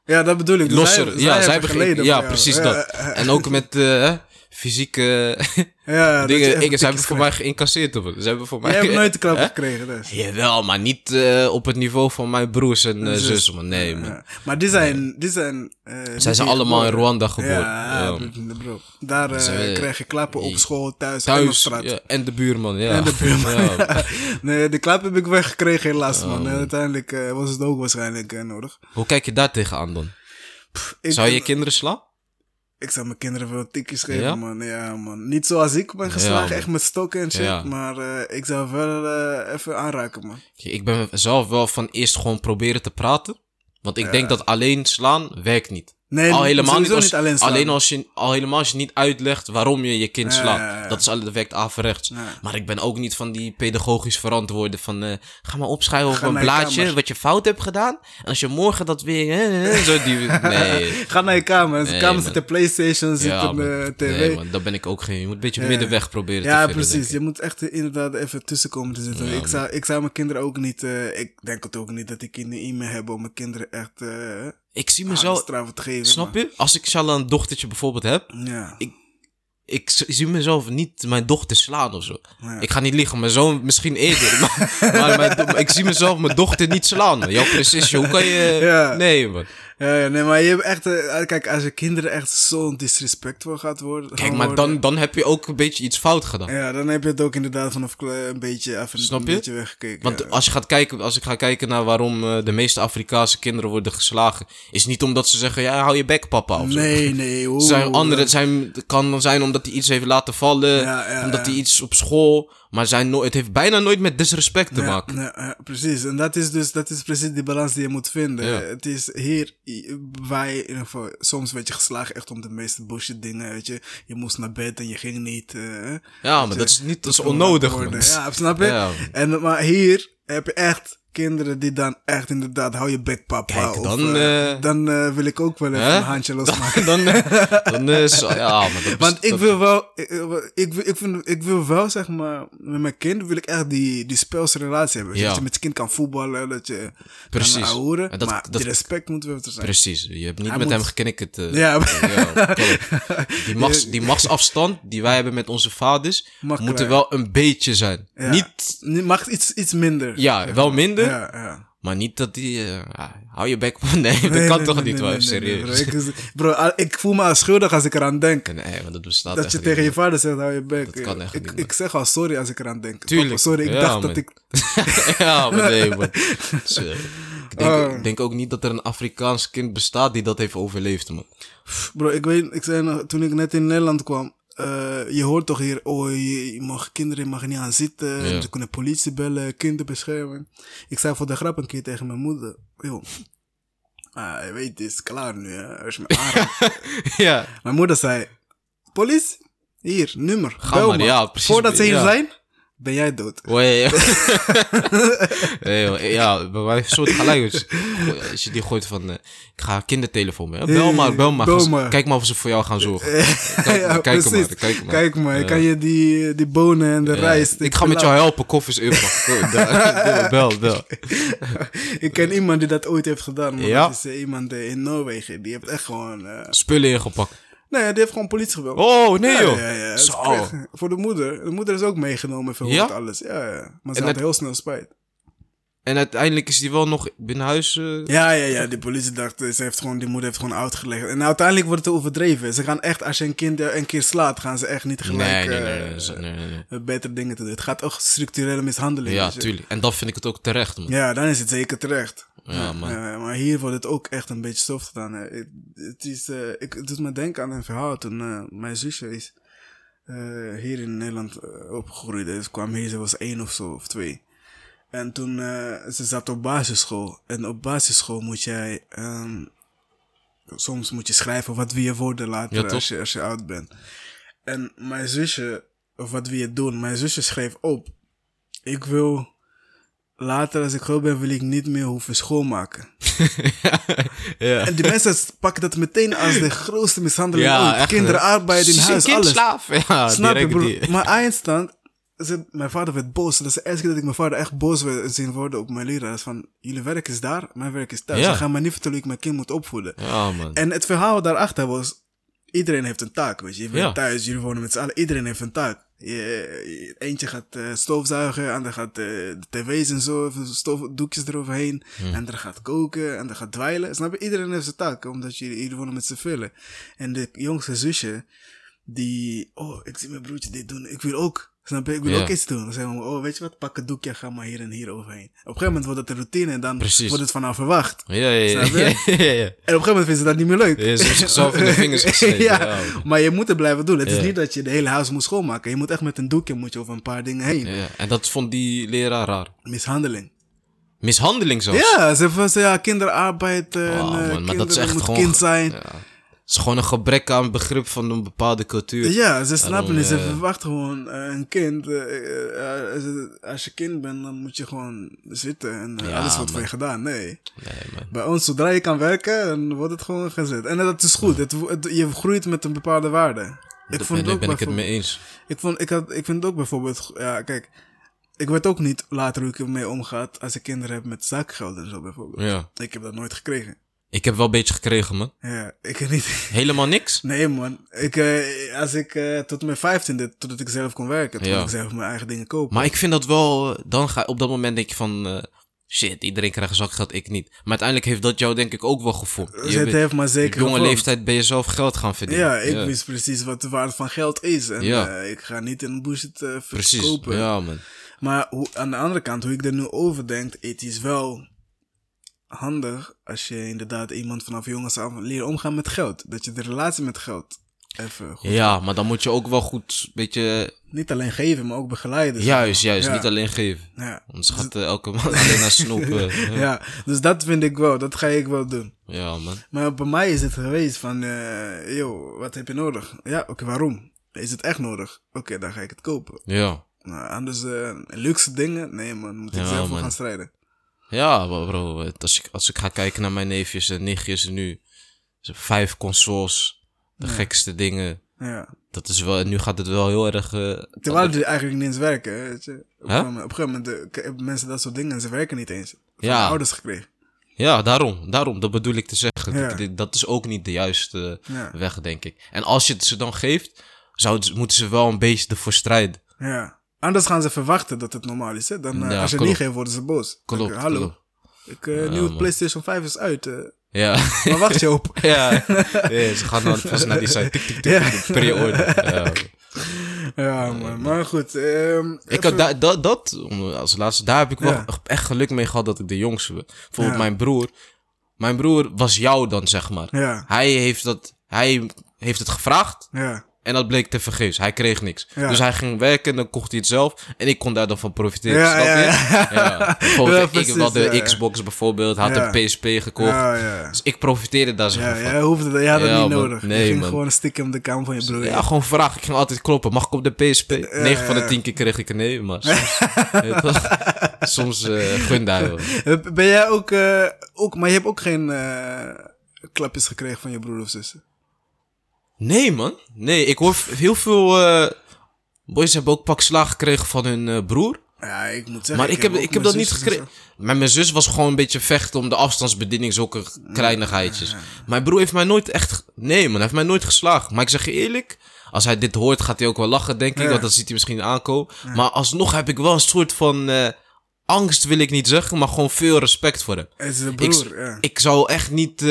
Ja, dat bedoel ik. Dus losser. zij- ja, zij hebben geleden Ja, precies dat. En ook met eh, fysieke ja, dingen. Ik, ze hebben voor mij geïncasseerd. Of, ze hebben voor mij. Jij hebt nooit de klap Hè? gekregen, dus. Jawel, maar niet eh, op het niveau van mijn broers en eh, Zus. zussen, man. Nee, man. Ja. Maar die zijn... Die zijn uh, Zijn ze allemaal in Rwanda geboren? Ja, Ja. bro. Daar eh, krijg je klappen op school, thuis, en op straat. En de buurman, ja. En de buurman. Nee, de klap heb ik weggekregen helaas, man. Oh. En uiteindelijk eh, was het ook waarschijnlijk eh, nodig. Hoe kijk je daar tegenaan dan? Zou je je kinderen slaan? Ik zou mijn kinderen wel tikjes geven, Ja? man. Ja, man. Niet zoals ik ben geslagen, echt met stokken en shit. Ja. Maar eh, ik zou wel eh, even aanraken, man. Ik ben zelf wel van eerst gewoon proberen te praten. Want ik denk dat alleen slaan werkt niet. Nee, al helemaal niet, als, niet alleen als je, al helemaal als je niet uitlegt waarom je je kind Ja, slaat. ja, ja. Dat is al, dat werkt averechts. Ja. Maar ik ben ook niet van die pedagogisch verantwoorden van... eh, ga maar opschrijven op een blaadje kamer. wat je fout hebt gedaan. En als je morgen dat weer... zo die, nee. Ga naar je kamer. In Nee, kamer man. zit een Playstation, zit Ja, een eh, tv. Nee, man, dat ben ik ook geen... Je moet een beetje Ja. middenweg proberen te Ja, vinden, precies. denk ik. Je moet echt eh, inderdaad even tussen komen te zitten. Ja, ik, zou, ik zou mijn kinderen ook niet... eh, ik denk het ook niet dat ik kinderen in me heb om mijn kinderen echt uh, Ik zie mezelf... straffen te geven. Snap je? Als ik zelf een dochtertje bijvoorbeeld heb... Ja. Ik- ik zie mezelf niet mijn dochter slaan of zo. Ja. Ik ga niet liegen, mijn zoon misschien eerder. maar maar mijn do- ik zie mezelf mijn dochter niet slaan. man. Jouw precisie, hoe kan je... Ja. Nee, man. Ja, ja, nee, maar je hebt echt... eh, kijk, als je kinderen echt zo'n disrespectvol gaat worden... Kijk, gaan maar worden, dan, dan heb je ook een beetje iets fout gedaan. Ja, dan heb je het ook inderdaad vanaf kle- een beetje, even Snap een je? beetje weggekeken. Want als, je gaat kijken, als ik ga kijken naar waarom eh, de meeste Afrikaanse kinderen worden geslagen... is niet omdat ze zeggen, ja, hou je bek, papa, of zo. Nee, nee. Zijn andere, het, zijn, het kan dan zijn omdat hij iets heeft laten vallen, Ja, ja, omdat ja. hij iets op school... Maar zijn no het heeft bijna nooit met disrespect te Ja, maken. ja, precies. En dat is dus dat is precies die balans die je moet vinden. Ja. Het is hier je in ieder geval, soms werd je geslagen echt om de meeste bullshit dingen, weet je. Je moest naar bed en je ging niet. eh, Ja, maar je, dat is niet, dat is onnodig. Ja, snap je? En, maar hier heb je echt kinderen die dan echt inderdaad, hou je bek papa. Kijk, of, dan, eh, eh, dan eh, wil ik ook wel even Hè? een handje losmaken. dan, dan is ja, maar dat Want ik wil wel, ik, ik, wil- ik, vind, ik wil wel, zeg maar, met mijn kind wil ik echt die, die speelse relatie hebben. Ja. Dat je met je kind kan voetballen, dat je Precies. kan. En dat- maar dat- die respect moet wel te zijn. Precies, je hebt niet Hij met moet- hem geknikkerd. Ja, die, machts, die machtsafstand die wij hebben met onze vaders, Mag moet er wel een beetje zijn. Ja. Niet- mag iets, iets minder. ja, wel minder, Ja, ja. Maar niet dat die... eh, hou je bek. Nee, dat kan toch niet, wel serieus. bro. Ik, bro, al- ik voel me schuldig als ik eraan denk. Nee, maar dat bestaat Dat je niet, tegen je vader zegt, hou je bek. Dat kan echt ik, niet, man. ik zeg al sorry als ik eraan denk. Tuurlijk. Papa, sorry, ik Ja, dacht man. dat ik... ja, maar nee, man. Ik denk, ik denk ook niet dat er een Afrikaans kind bestaat die dat heeft overleefd, man. Bro, ik weet, ik zei nog, toen ik net in Nederland kwam, eh, je hoort toch hier, oh, je, je mag kinderen mag niet aan zitten, Ja. ze kunnen politie bellen, kinderbescherming. Ik zei voor de grap een keer tegen mijn moeder, joh, ah, je weet, het is klaar nu, hè, me aanraakt. ja. mijn moeder zei, politie, hier, nummer, Ga maar, ja, precies. Voordat ze hier Ja. zijn, ben jij dood. Wee. Nee, joh, ja, bij mij soort gelijk. Als, als je die gooit van, eh, ik ga kindertelefoon mee. Bel maar, bel maar. Bel maar. Kijk maar of ze voor jou gaan zorgen. Kijk, ja, kijk maar, kijk maar. Kijk maar, Ja. kan je die, die bonen en de Ja, rijst... ik ga met jou helpen, koffers inpakken. bel, bel. ik ken iemand die dat ooit heeft gedaan, maar Ja? dat is eh, iemand eh, in Noorwegen. Die heeft echt gewoon... Spullen ingepakt. Nee, die heeft gewoon politie gebeld. Oh, nee ja, joh. Ja, ja, Zo. Is echt- Voor de moeder. De moeder is ook meegenomen, Ja? alles. Ja, ja. Maar ze En had dat- heel snel spijt. En uiteindelijk is die wel nog binnen huis. eh, Ja, ja, ja. Die politie dacht, eh, ze heeft gewoon, die moeder heeft gewoon uitgelegd. En uiteindelijk wordt het overdreven. Ze gaan echt, als je een kind een keer slaat, gaan ze echt niet gelijk Nee, nee, nee. eh, nee, betere dingen te doen. Het gaat ook structurele mishandeling. Ja, tuurlijk. En dan vind ik het ook terecht, man. Ja, dan is het zeker terecht. Ja, man. Maar hier wordt het ook echt een beetje stof gedaan. Het, het, is, ik, het doet me denken aan een verhaal toen mijn zusje is hier in Nederland opgegroeid. is. Ze kwam hier, ze was één of zo, of twee. En toen, eh, ze zat op basisschool. En op basisschool moet jij, ehm, soms moet je schrijven wat wil je worden later Ja, als, je, als je oud bent. En mijn zusje, of wat wil je doen? Mijn zusje schreef op, ik wil... Later, als ik groot ben, wil ik niet meer hoeven schoonmaken. ja. En die mensen pakken dat meteen als de grootste mishandeling Ja, ooit. Kinderarbeid in huis, alles. kindslaaf. Ja, Snap je, broer? die. Maar eindstand, mijn vader werd boos. Dat is de eerste keer dat ik mijn vader echt boos werd zien worden op mijn leraar. Van, jullie werk is daar, mijn werk is thuis. Ja. Ze gaan mij niet vertellen hoe ik mijn kind moet opvoeden. Ja, man. En het verhaal daarachter was, iedereen heeft een taak, weet je. Je bent Ja. thuis, jullie wonen met z'n allen, iedereen heeft een taak. Je, je- eentje gaat eh, stofzuigen, ander gaat eh, de tv's en zo, stofdoekjes eroverheen. Hm. En er gaat koken, en er gaat dweilen. Snap je? Iedereen heeft zijn taak, omdat jullie, jullie wonen met z'n vullen. En de jongste zusje, die, oh, ik zie mijn broertje dit doen, ik wil ook. Snap je? Ik wil ook iets doen. Dan zeggen we, oh, weet je wat, pak het doekje, ga maar hier en hier overheen. Op een gegeven moment wordt het een routine en dan Precies. wordt het vanaf verwacht. Ja, ja, ja. Snap je? ja, ja, ja. En op een gegeven moment vinden ze dat niet meer leuk. Ja, ze zichzelf in de vingers ja, maar je moet het blijven doen. Het is niet dat je de hele huis moet schoonmaken. Je moet echt met een doekje moet je over een paar dingen heen. Ja, En dat vond die leraar raar. Mishandeling. Mishandeling zelfs. Ja, ze van ja, kinderarbeid. en Oh, eh, man, maar dat is echt moet gewoon... kind zijn. Is gewoon een gebrek aan begrip van een bepaalde cultuur. Ja, ze snappen het. Ze ja. verwachten gewoon eh, een kind. eh, eh, eh, als, je- kind bent, dan moet je gewoon zitten en eh, Ja, alles wordt voor je gedaan. Nee. Nee, man. Bij ons, zodra je kan werken, dan wordt het gewoon gezet. En dat is goed. Het, wo- het- je groeit met een bepaalde waarde. Ik vond ben, ook ben ik het mee eens. Ik, vond, ik, had, ik vind het ook bijvoorbeeld, ja, kijk, ik weet ook niet later hoe ik ermee omgaat als ik kinderen heb met zakgeld en zo bijvoorbeeld. Ja. Ik heb dat nooit gekregen. Ik heb wel een beetje gekregen, man. Ja, ik niet. Helemaal niks. Nee, man. Ik, eh, als ik eh, tot mijn vijftiende, totdat ik zelf kon werken, toen Ja. kon ik zelf mijn eigen dingen kopen. Maar ik vind dat wel... eh, Dan ga op dat moment denk je van... shit, iedereen krijgt een zakgeld, ik niet. Maar uiteindelijk heeft dat jou denk ik ook wel gevoeld. Je het heeft maar op zeker jonge gevormd. leeftijd ben je zelf geld gaan verdienen. Ja, ik wist precies wat de waarde van geld is. En Ja. ik ga niet in bullshit eh Precies, verkopen. ja man. Maar hoe, aan de andere kant, hoe ik er nu over denk, het is wel handig als je inderdaad iemand vanaf jongens af leert omgaan met geld. Dat je de relatie met geld even goed... Ja, maar dan moet je ook wel goed, beetje... Niet alleen geven, maar ook begeleiden. Juist, juist, Ja. niet alleen geven. Ja. Anders gaat eh, elke man alleen naar snoepen. ja. ja, dus dat vind ik wel, dat ga ik wel doen. ja, man. Maar bij mij is het geweest van, eh yo, wat heb je nodig? Ja, oké, waarom? Is het echt nodig? Oké, dan ga ik het kopen. Ja. Nou, anders, eh, luxe dingen, nee man, moet ik Ja, zelf voor gaan strijden. Ja, bro, het- als ik, als ik ga kijken naar mijn neefjes en nichtjes nu, ze hebben vijf consoles, de gekste dingen. Ja. Dat is wel, en nu gaat het wel heel erg. eh, Terwijl die eigenlijk niet eens werken, weet je. Op een Huh? gegeven moment, op een gegeven moment eh, hebben mensen dat soort dingen en ze werken niet eens. Van Ja. de ouders gekregen. ja, daarom, daarom, dat bedoel ik te zeggen. Ja. Dat- Dat is ook niet de juiste Ja. weg, denk ik. En als je het ze dan geeft, zouden, moeten ze wel een beetje ervoor strijden. Ja. Anders gaan ze verwachten dat het normaal is, hè. Dan, eh, Ja, als je klopt. niet geeft, worden ze boos. Dan Klopt, ik, Hallo. klopt. Ik, uh, nieuwe PlayStation 5 is uit. Uh. Ja. Maar wacht je op. ja. ja, ze gaan dan vast naar die site. Tik, tik, tik, ja. Pre-order. Ja. Ja, man. Maar goed. Um, ik had da, dat, dat, als laatste, daar heb ik wel echt geluk mee gehad dat ik de jongste ben. Bijvoorbeeld mijn broer. Mijn broer was jou dan, zeg maar. Ja. Hij heeft dat, hij heeft het gevraagd. Ja. En dat bleek te vergeefs. Hij kreeg niks. Dus hij ging werken en dan kocht hij het zelf. En ik kon daar dan van profiteren. Ja, snap je? Ja, Bijvoorbeeld, ik had de Xbox bijvoorbeeld. Had een PSP gekocht. Dus ik profiteerde daar zo ja, van. Ja, hoefde, je had dat niet nodig. Nee, je ging man. gewoon stiekem de kamer van je broer. Ja, gewoon vragen. Ik ging altijd kloppen. Mag ik op de PSP? 9 van de 10 keer kreeg ik een nee. Maar soms, soms uh, gunde hij Ben jij ook, uh, ook... Maar je hebt ook geen uh, klapjes gekregen van je broer of zussen? Nee, man. Nee, ik hoor heel veel uh, boys hebben ook pak slaag gekregen van hun uh, broer. Ja, ik moet zeggen. Maar ik, heb, ik heb dat niet gekregen. Maar mijn zus was gewoon een beetje vechten om de afstandsbediening, zulke kleinigheidjes. Mijn broer heeft mij nooit echt. Nee, man, hij heeft mij nooit geslagen. Maar ik zeg je eerlijk, als hij dit hoort, gaat hij ook wel lachen, denk ik. Want dat ziet hij misschien aankomen. Maar alsnog heb ik wel een soort van. Uh, angst wil ik niet zeggen, maar gewoon veel respect voor hem. Het is een broer, ik, ik zou echt niet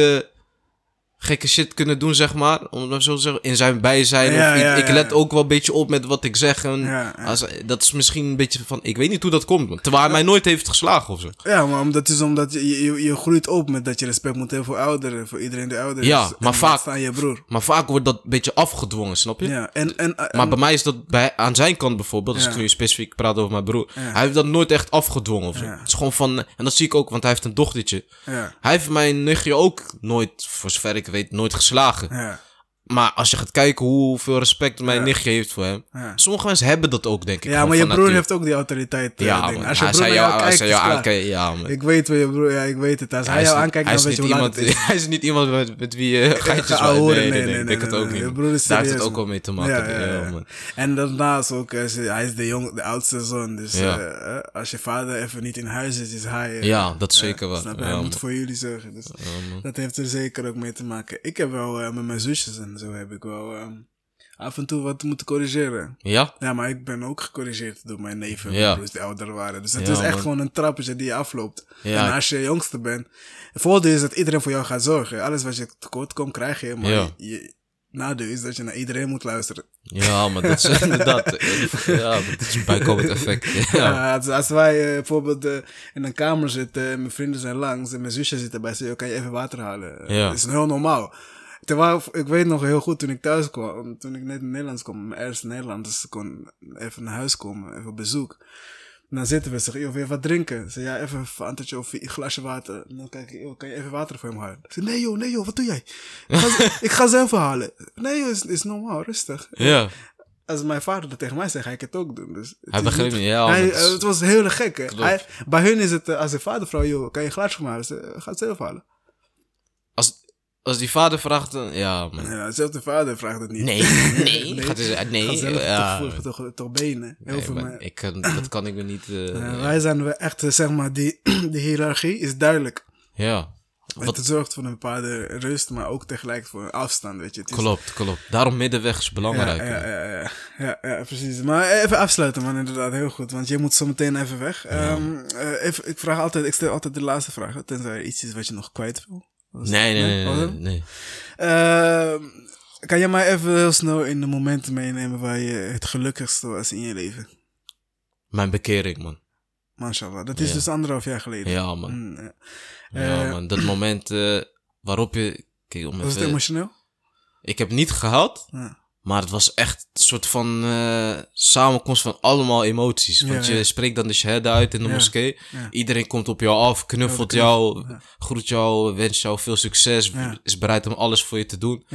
gekke shit kunnen doen, zeg maar. Om het zo te zeggen, in zijn bijzijn. Ja, of ja, ik, let ook wel een beetje op met wat ik zeg. En als, dat is misschien een beetje van, ik weet niet hoe dat komt. Terwijl hij mij nooit heeft geslagen of zo. Ja, maar dat is omdat je, je, je groeit op met dat je respect moet hebben voor ouderen. Voor iedereen die ouder is. Ja, maar vaak, aan je broer. maar vaak wordt dat een beetje afgedwongen, snap je? Ja, en, en, maar bij mij is dat bij, aan zijn kant bijvoorbeeld, als ik nu specifiek praat over mijn broer. Hij heeft dat nooit echt afgedwongen of zo. Het is gewoon van, en dat zie ik ook, want hij heeft een dochtertje. Hij heeft mijn nichtje ook nooit, voor zover ik weet, nooit geslagen. Maar als je gaat kijken hoeveel respect mijn nichtje heeft voor hem. Sommige mensen hebben dat ook, denk ik. Ja, maar je broer heeft ook die autoriteit. Eh, ja, als je hij broer jou, kijkt, hij jou aankijkt, ja, man. Ik weet waar je broer, ja, ik weet het. Als hij, hij jou aankijkt, dan weet je hoe iemand, het is. Hij is niet iemand met, met wie je uh, geitjes nee, nee, nee, nee, nee, ik het ook niet. Broer is Daar heeft het ook wel mee te maken. En daarnaast ook, hij is de, jong, de oudste zoon. Dus als je vader even niet in huis is, is hij... Ja, dat zeker wel. Snap Hij moet voor jullie zorgen. Dus dat heeft er zeker ook mee te maken. Ik heb wel met mijn zusjes en zo heb ik wel af en toe wat moeten corrigeren. Ja? Ja, maar ik ben ook gecorrigeerd door mijn neven en ja. broers die ouder waren. Dus het is echt gewoon een trappetje die je afloopt. Ja. En als je jongste bent, het voordeel is dat iedereen voor jou gaat zorgen. Alles wat je tekort komt, krijg je. Maar ja. je, nadeel is dat je naar iedereen moet luisteren. Ja, maar dat is inderdaad. ja, dat is een bijkomend effect. Ja, als, als, wij uh, bijvoorbeeld uh, in een kamer zitten, mijn vrienden zijn langs en mijn zusje zit erbij, zeg je, kan je even water halen? Ja. Dat is heel normaal. Terwijl, ik weet nog heel goed toen ik thuis kwam, toen ik net in Nederlands kwam, mijn eerste Nederlanders kon even naar huis komen, even op bezoek. dan zitten we, zeg wil je wat drinken? Zeg ja, even een fantatje of een glasje water. dan kijk ik, joh, kan je even water voor hem halen? zeg, nee joh, nee joh, wat doe jij? Ik ga, ik ga ze even halen. Nee joh, is, is normaal, rustig. Ja. Als mijn vader dat tegen mij zegt, ga ik het ook doen. Dus hij begreep niet, ja. Hij, het was heel gek. Hij, bij hun is het, eh, als de vader vraagt, joh, kan je een glaasje halen? Ze gaat zelf halen. Als die vader vraagt, dan... Ja, man. Ja, zelfs de vader vraagt het niet. Nee, nee. nee. Gaat dus, nee. ja. toch, toch, toch, benen. Heel nee, veel ik kan, dat kan ik me niet... Uh, wij zijn we echt, zeg maar, die, de hiërarchie is duidelijk. Ja. Wat het zorgt voor een bepaalde rust, maar ook tegelijk voor een afstand, weet je. Het is... Klopt, klopt. Daarom middenweg is belangrijk. Ja, ja, ja, ja, ja, ja, precies. Maar even afsluiten, man, inderdaad, heel goed. Want je moet zo meteen even weg. Ja. Um, uh, even, ik vraag altijd, ik stel altijd de laatste vraag, tenzij er iets is wat je nog kwijt wil. Nee, nee, nee. nee, ehm, kan je mij even heel snel in de momenten meenemen waar je het gelukkigste was in je leven? Mijn bekering, man. Mashallah. Dat is dus anderhalf jaar geleden. Ja, man. Mm, ja. eh, man. Dat moment uh, waarop je... Kijk, om was het emotioneel? Ik heb niet gehad. Ja. Maar het was echt een soort van uh, samenkomst van allemaal emoties. Want je spreekt dan de shahada uit in de moskee. Iedereen komt op jou af, knuffelt jou, groet jou, wens jou veel succes. Is bereid om alles voor je te doen.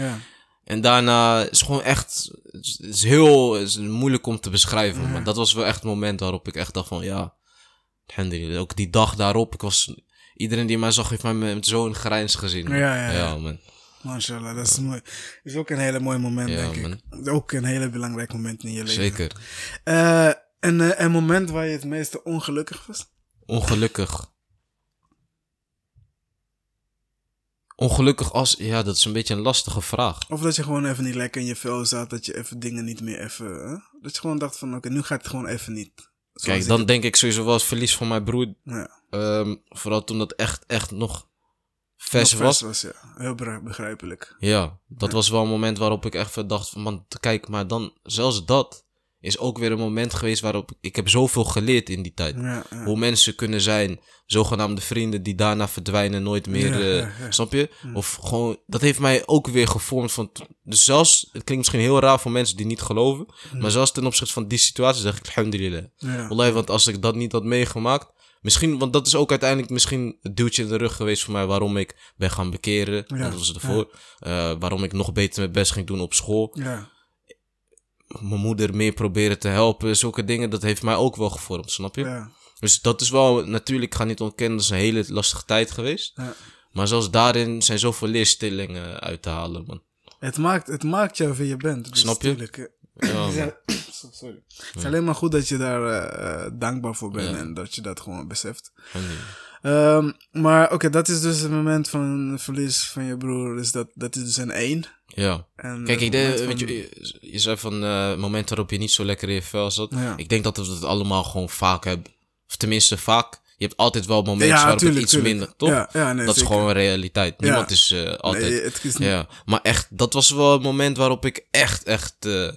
En daarna is het gewoon echt, is heel is moeilijk om te beschrijven. Maar dat was wel echt het moment waarop ik echt dacht van ja, ook die dag daarop. Ik was, iedereen die mij zag heeft mij met zo'n grijns gezien. Ja, ja. man. Mashallah, dat is mooi. is ook een hele mooi moment, denk ik. Ook een hele belangrijk moment in je leven. Zeker. Uh, en uh, een moment waar je het meeste ongelukkig was? Ongelukkig. Ongelukkig als, ja, dat is een beetje een lastige vraag. Of dat je gewoon even niet lekker in je vel zat, dat je even dingen niet meer even, hè? dat je gewoon dacht van, oké, nu gaat het gewoon even niet. Kijk, dan denk ik sowieso wel het verlies van mijn broer. Ja, Ehm, vooral toen dat echt, echt nog vers vers was. ja. Heel begrijp- begrijpelijk. Ja, dat was wel een moment waarop ik echt dacht van, man, kijk, maar dan, zelfs dat is ook weer een moment geweest waarop ik, heb zoveel geleerd in die tijd. Ja, ja. Hoe mensen kunnen zijn, zogenaamde vrienden die daarna verdwijnen, nooit meer, Ja, eh, snap je? Of gewoon, dat heeft mij ook weer gevormd van, dus zelfs, het klinkt misschien heel raar voor mensen die niet geloven, maar zelfs ten opzichte van die situatie zeg ik, alhamdulillah. Ja. Want als ik dat niet had meegemaakt, misschien, want dat is ook uiteindelijk misschien het duwtje in de rug geweest voor mij waarom ik ben gaan bekeren, Ja, dat was ervoor, Eh, waarom ik nog beter mijn best ging doen op school, Ja, mijn moeder meer proberen te helpen, zulke dingen, dat heeft mij ook wel gevormd, snap je? ja, Dus dat is wel, natuurlijk, ik ga niet ontkennen, dat is een hele lastige tijd geweest. ja. Maar zelfs daarin zijn zoveel leerstellingen uit te halen, man. Het maakt, het maakt jou wie je bent. Dus Snap je? tuurlijk, Ja. Ja, sorry. Het is alleen maar goed dat je daar eh, eh, dankbaar voor bent en dat je dat gewoon beseft. Ehm, maar oké, dat is dus het moment van verlies van je broer. Dus dat, dat is dus een één. Ja. En Kijk, het ik denk, moment weet je, je, zei van eh momenten waarop je niet zo lekker in je vel zat. Ja. Ik denk dat we dat allemaal gewoon vaak hebben. Of tenminste, vaak. Je hebt altijd wel momenten Ja, waarop tuurlijk, het iets tuurlijk. minder, toch? Ja, ja, nee, dat is gewoon een realiteit. Niemand is eh, altijd... Nee, het is niet- Ja, maar echt, dat was wel een moment waarop ik echt, echt eh,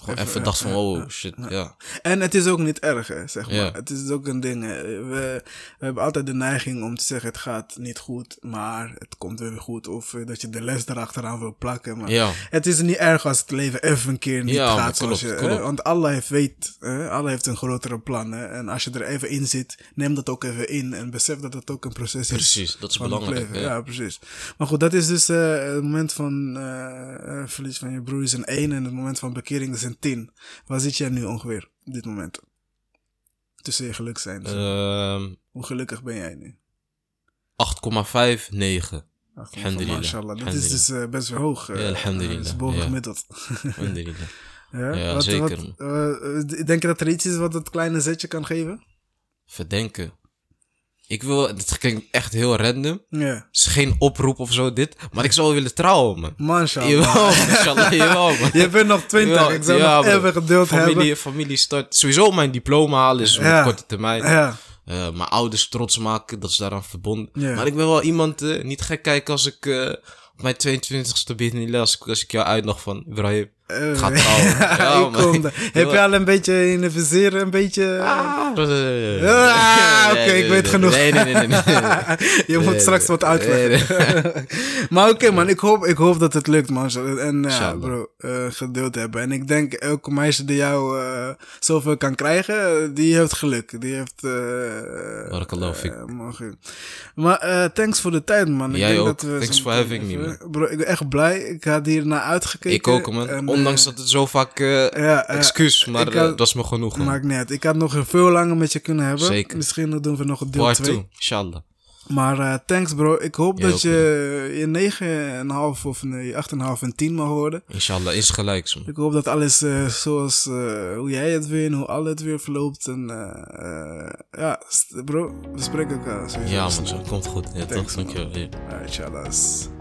gewoon even, ja, dacht van, oh shit, ja. En het is ook niet erg, hè, zeg maar. Ja. Het is ook een ding. hè. We, we hebben altijd de neiging om te zeggen: het gaat niet goed, maar het komt weer goed. Of eh, dat je de les erachteraan wil plakken. Maar Ja, het is niet erg als het leven even een keer niet gaat zoals klopt, je. hè. klopt. Want Allah heeft, weet, hè, Allah heeft een grotere plan. Hè. En als je er even in zit, neem dat ook even in. En besef dat het ook een proces is. precies. Dat is belangrijk. leven. Ja. Precies. Maar goed, dat is dus eh, het moment van eh, eh, verlies van je broer is een 1 en het moment van bekering is een 10. Waar zit jij nu ongeveer op dit moment? Tussen je geluk zijn. Ehm, Hoe gelukkig ben jij nu? 8,5, 9. Ach, Alhamdulillah. Mashallah. Dat is dus eh, best wel hoog. eh, Ja, alhamdulillah. Dat is boven Ja. gemiddeld. Alhamdulillah. ja, Ja, zeker, Wat, eh, denk je dat er iets is wat het kleine zetje kan geven? Verdenken. Ik wil, het klinkt echt heel random. Ja. Het is geen oproep of zo dit. Maar ik zou willen trouwen, man. Mashallah. Jawel, inshallah, jawel, man. Je bent nog 20. Jawel, ik zou ja, nog even geduld familie, hebben. Familie start. Sowieso mijn diploma halen is op korte termijn. Ja. Eh, mijn ouders trots maken, dat is daaraan verbonden. Maar ik ben wel iemand, eh, niet gek kijken als ik eh, op mijn 22ste binnen als, ik- als ik jou uitnog van Ibrahim. Eh, Ga trouwen. Ja, ik man. Heb je al een beetje in de vizier, een beetje... Ah, Ah, oké, ik weet genoeg. Nee, nee, nee, nee. nee, nee. Je moet Nee, straks nee. wat uitleggen. maar oké man, ik hoop, ik hoop dat het lukt man. En ja, Inshallah. bro, eh, geduld hebben. En ik denk elke meisje die jou eh, zoveel kan krijgen, eh, die heeft geluk. Die heeft... eh fik. eh, mogen. Maar eh, thanks voor de tijd man. Ik Jij denk ook. Dat we Thanks for having me, even- Bro, ik ben echt blij. Ik had hier naar uitgekeken. Ik ook, man. En, Ondanks dat het zo vaak... ja, eh, excuus, maar eh, had- dat is me genoeg, man. Maakt niet uit. Ik had nog veel langer met je kunnen hebben. Zeker. Misschien doen we nog een deel Part 2. 2, inshallah. Maar eh, thanks bro. Ik hoop Jij dat je je 9,5 of nee, 8,5 en 10 mag worden. Inshallah, is gelijks, man. Ik hoop dat alles zoals hoe jij het weer en hoe al het weer verloopt. En ja, bro, we spreken elkaar. sowieso Ja, man, zo komt goed. Ja, toch, Thanks, man. dankjewel. Ja, inshallah.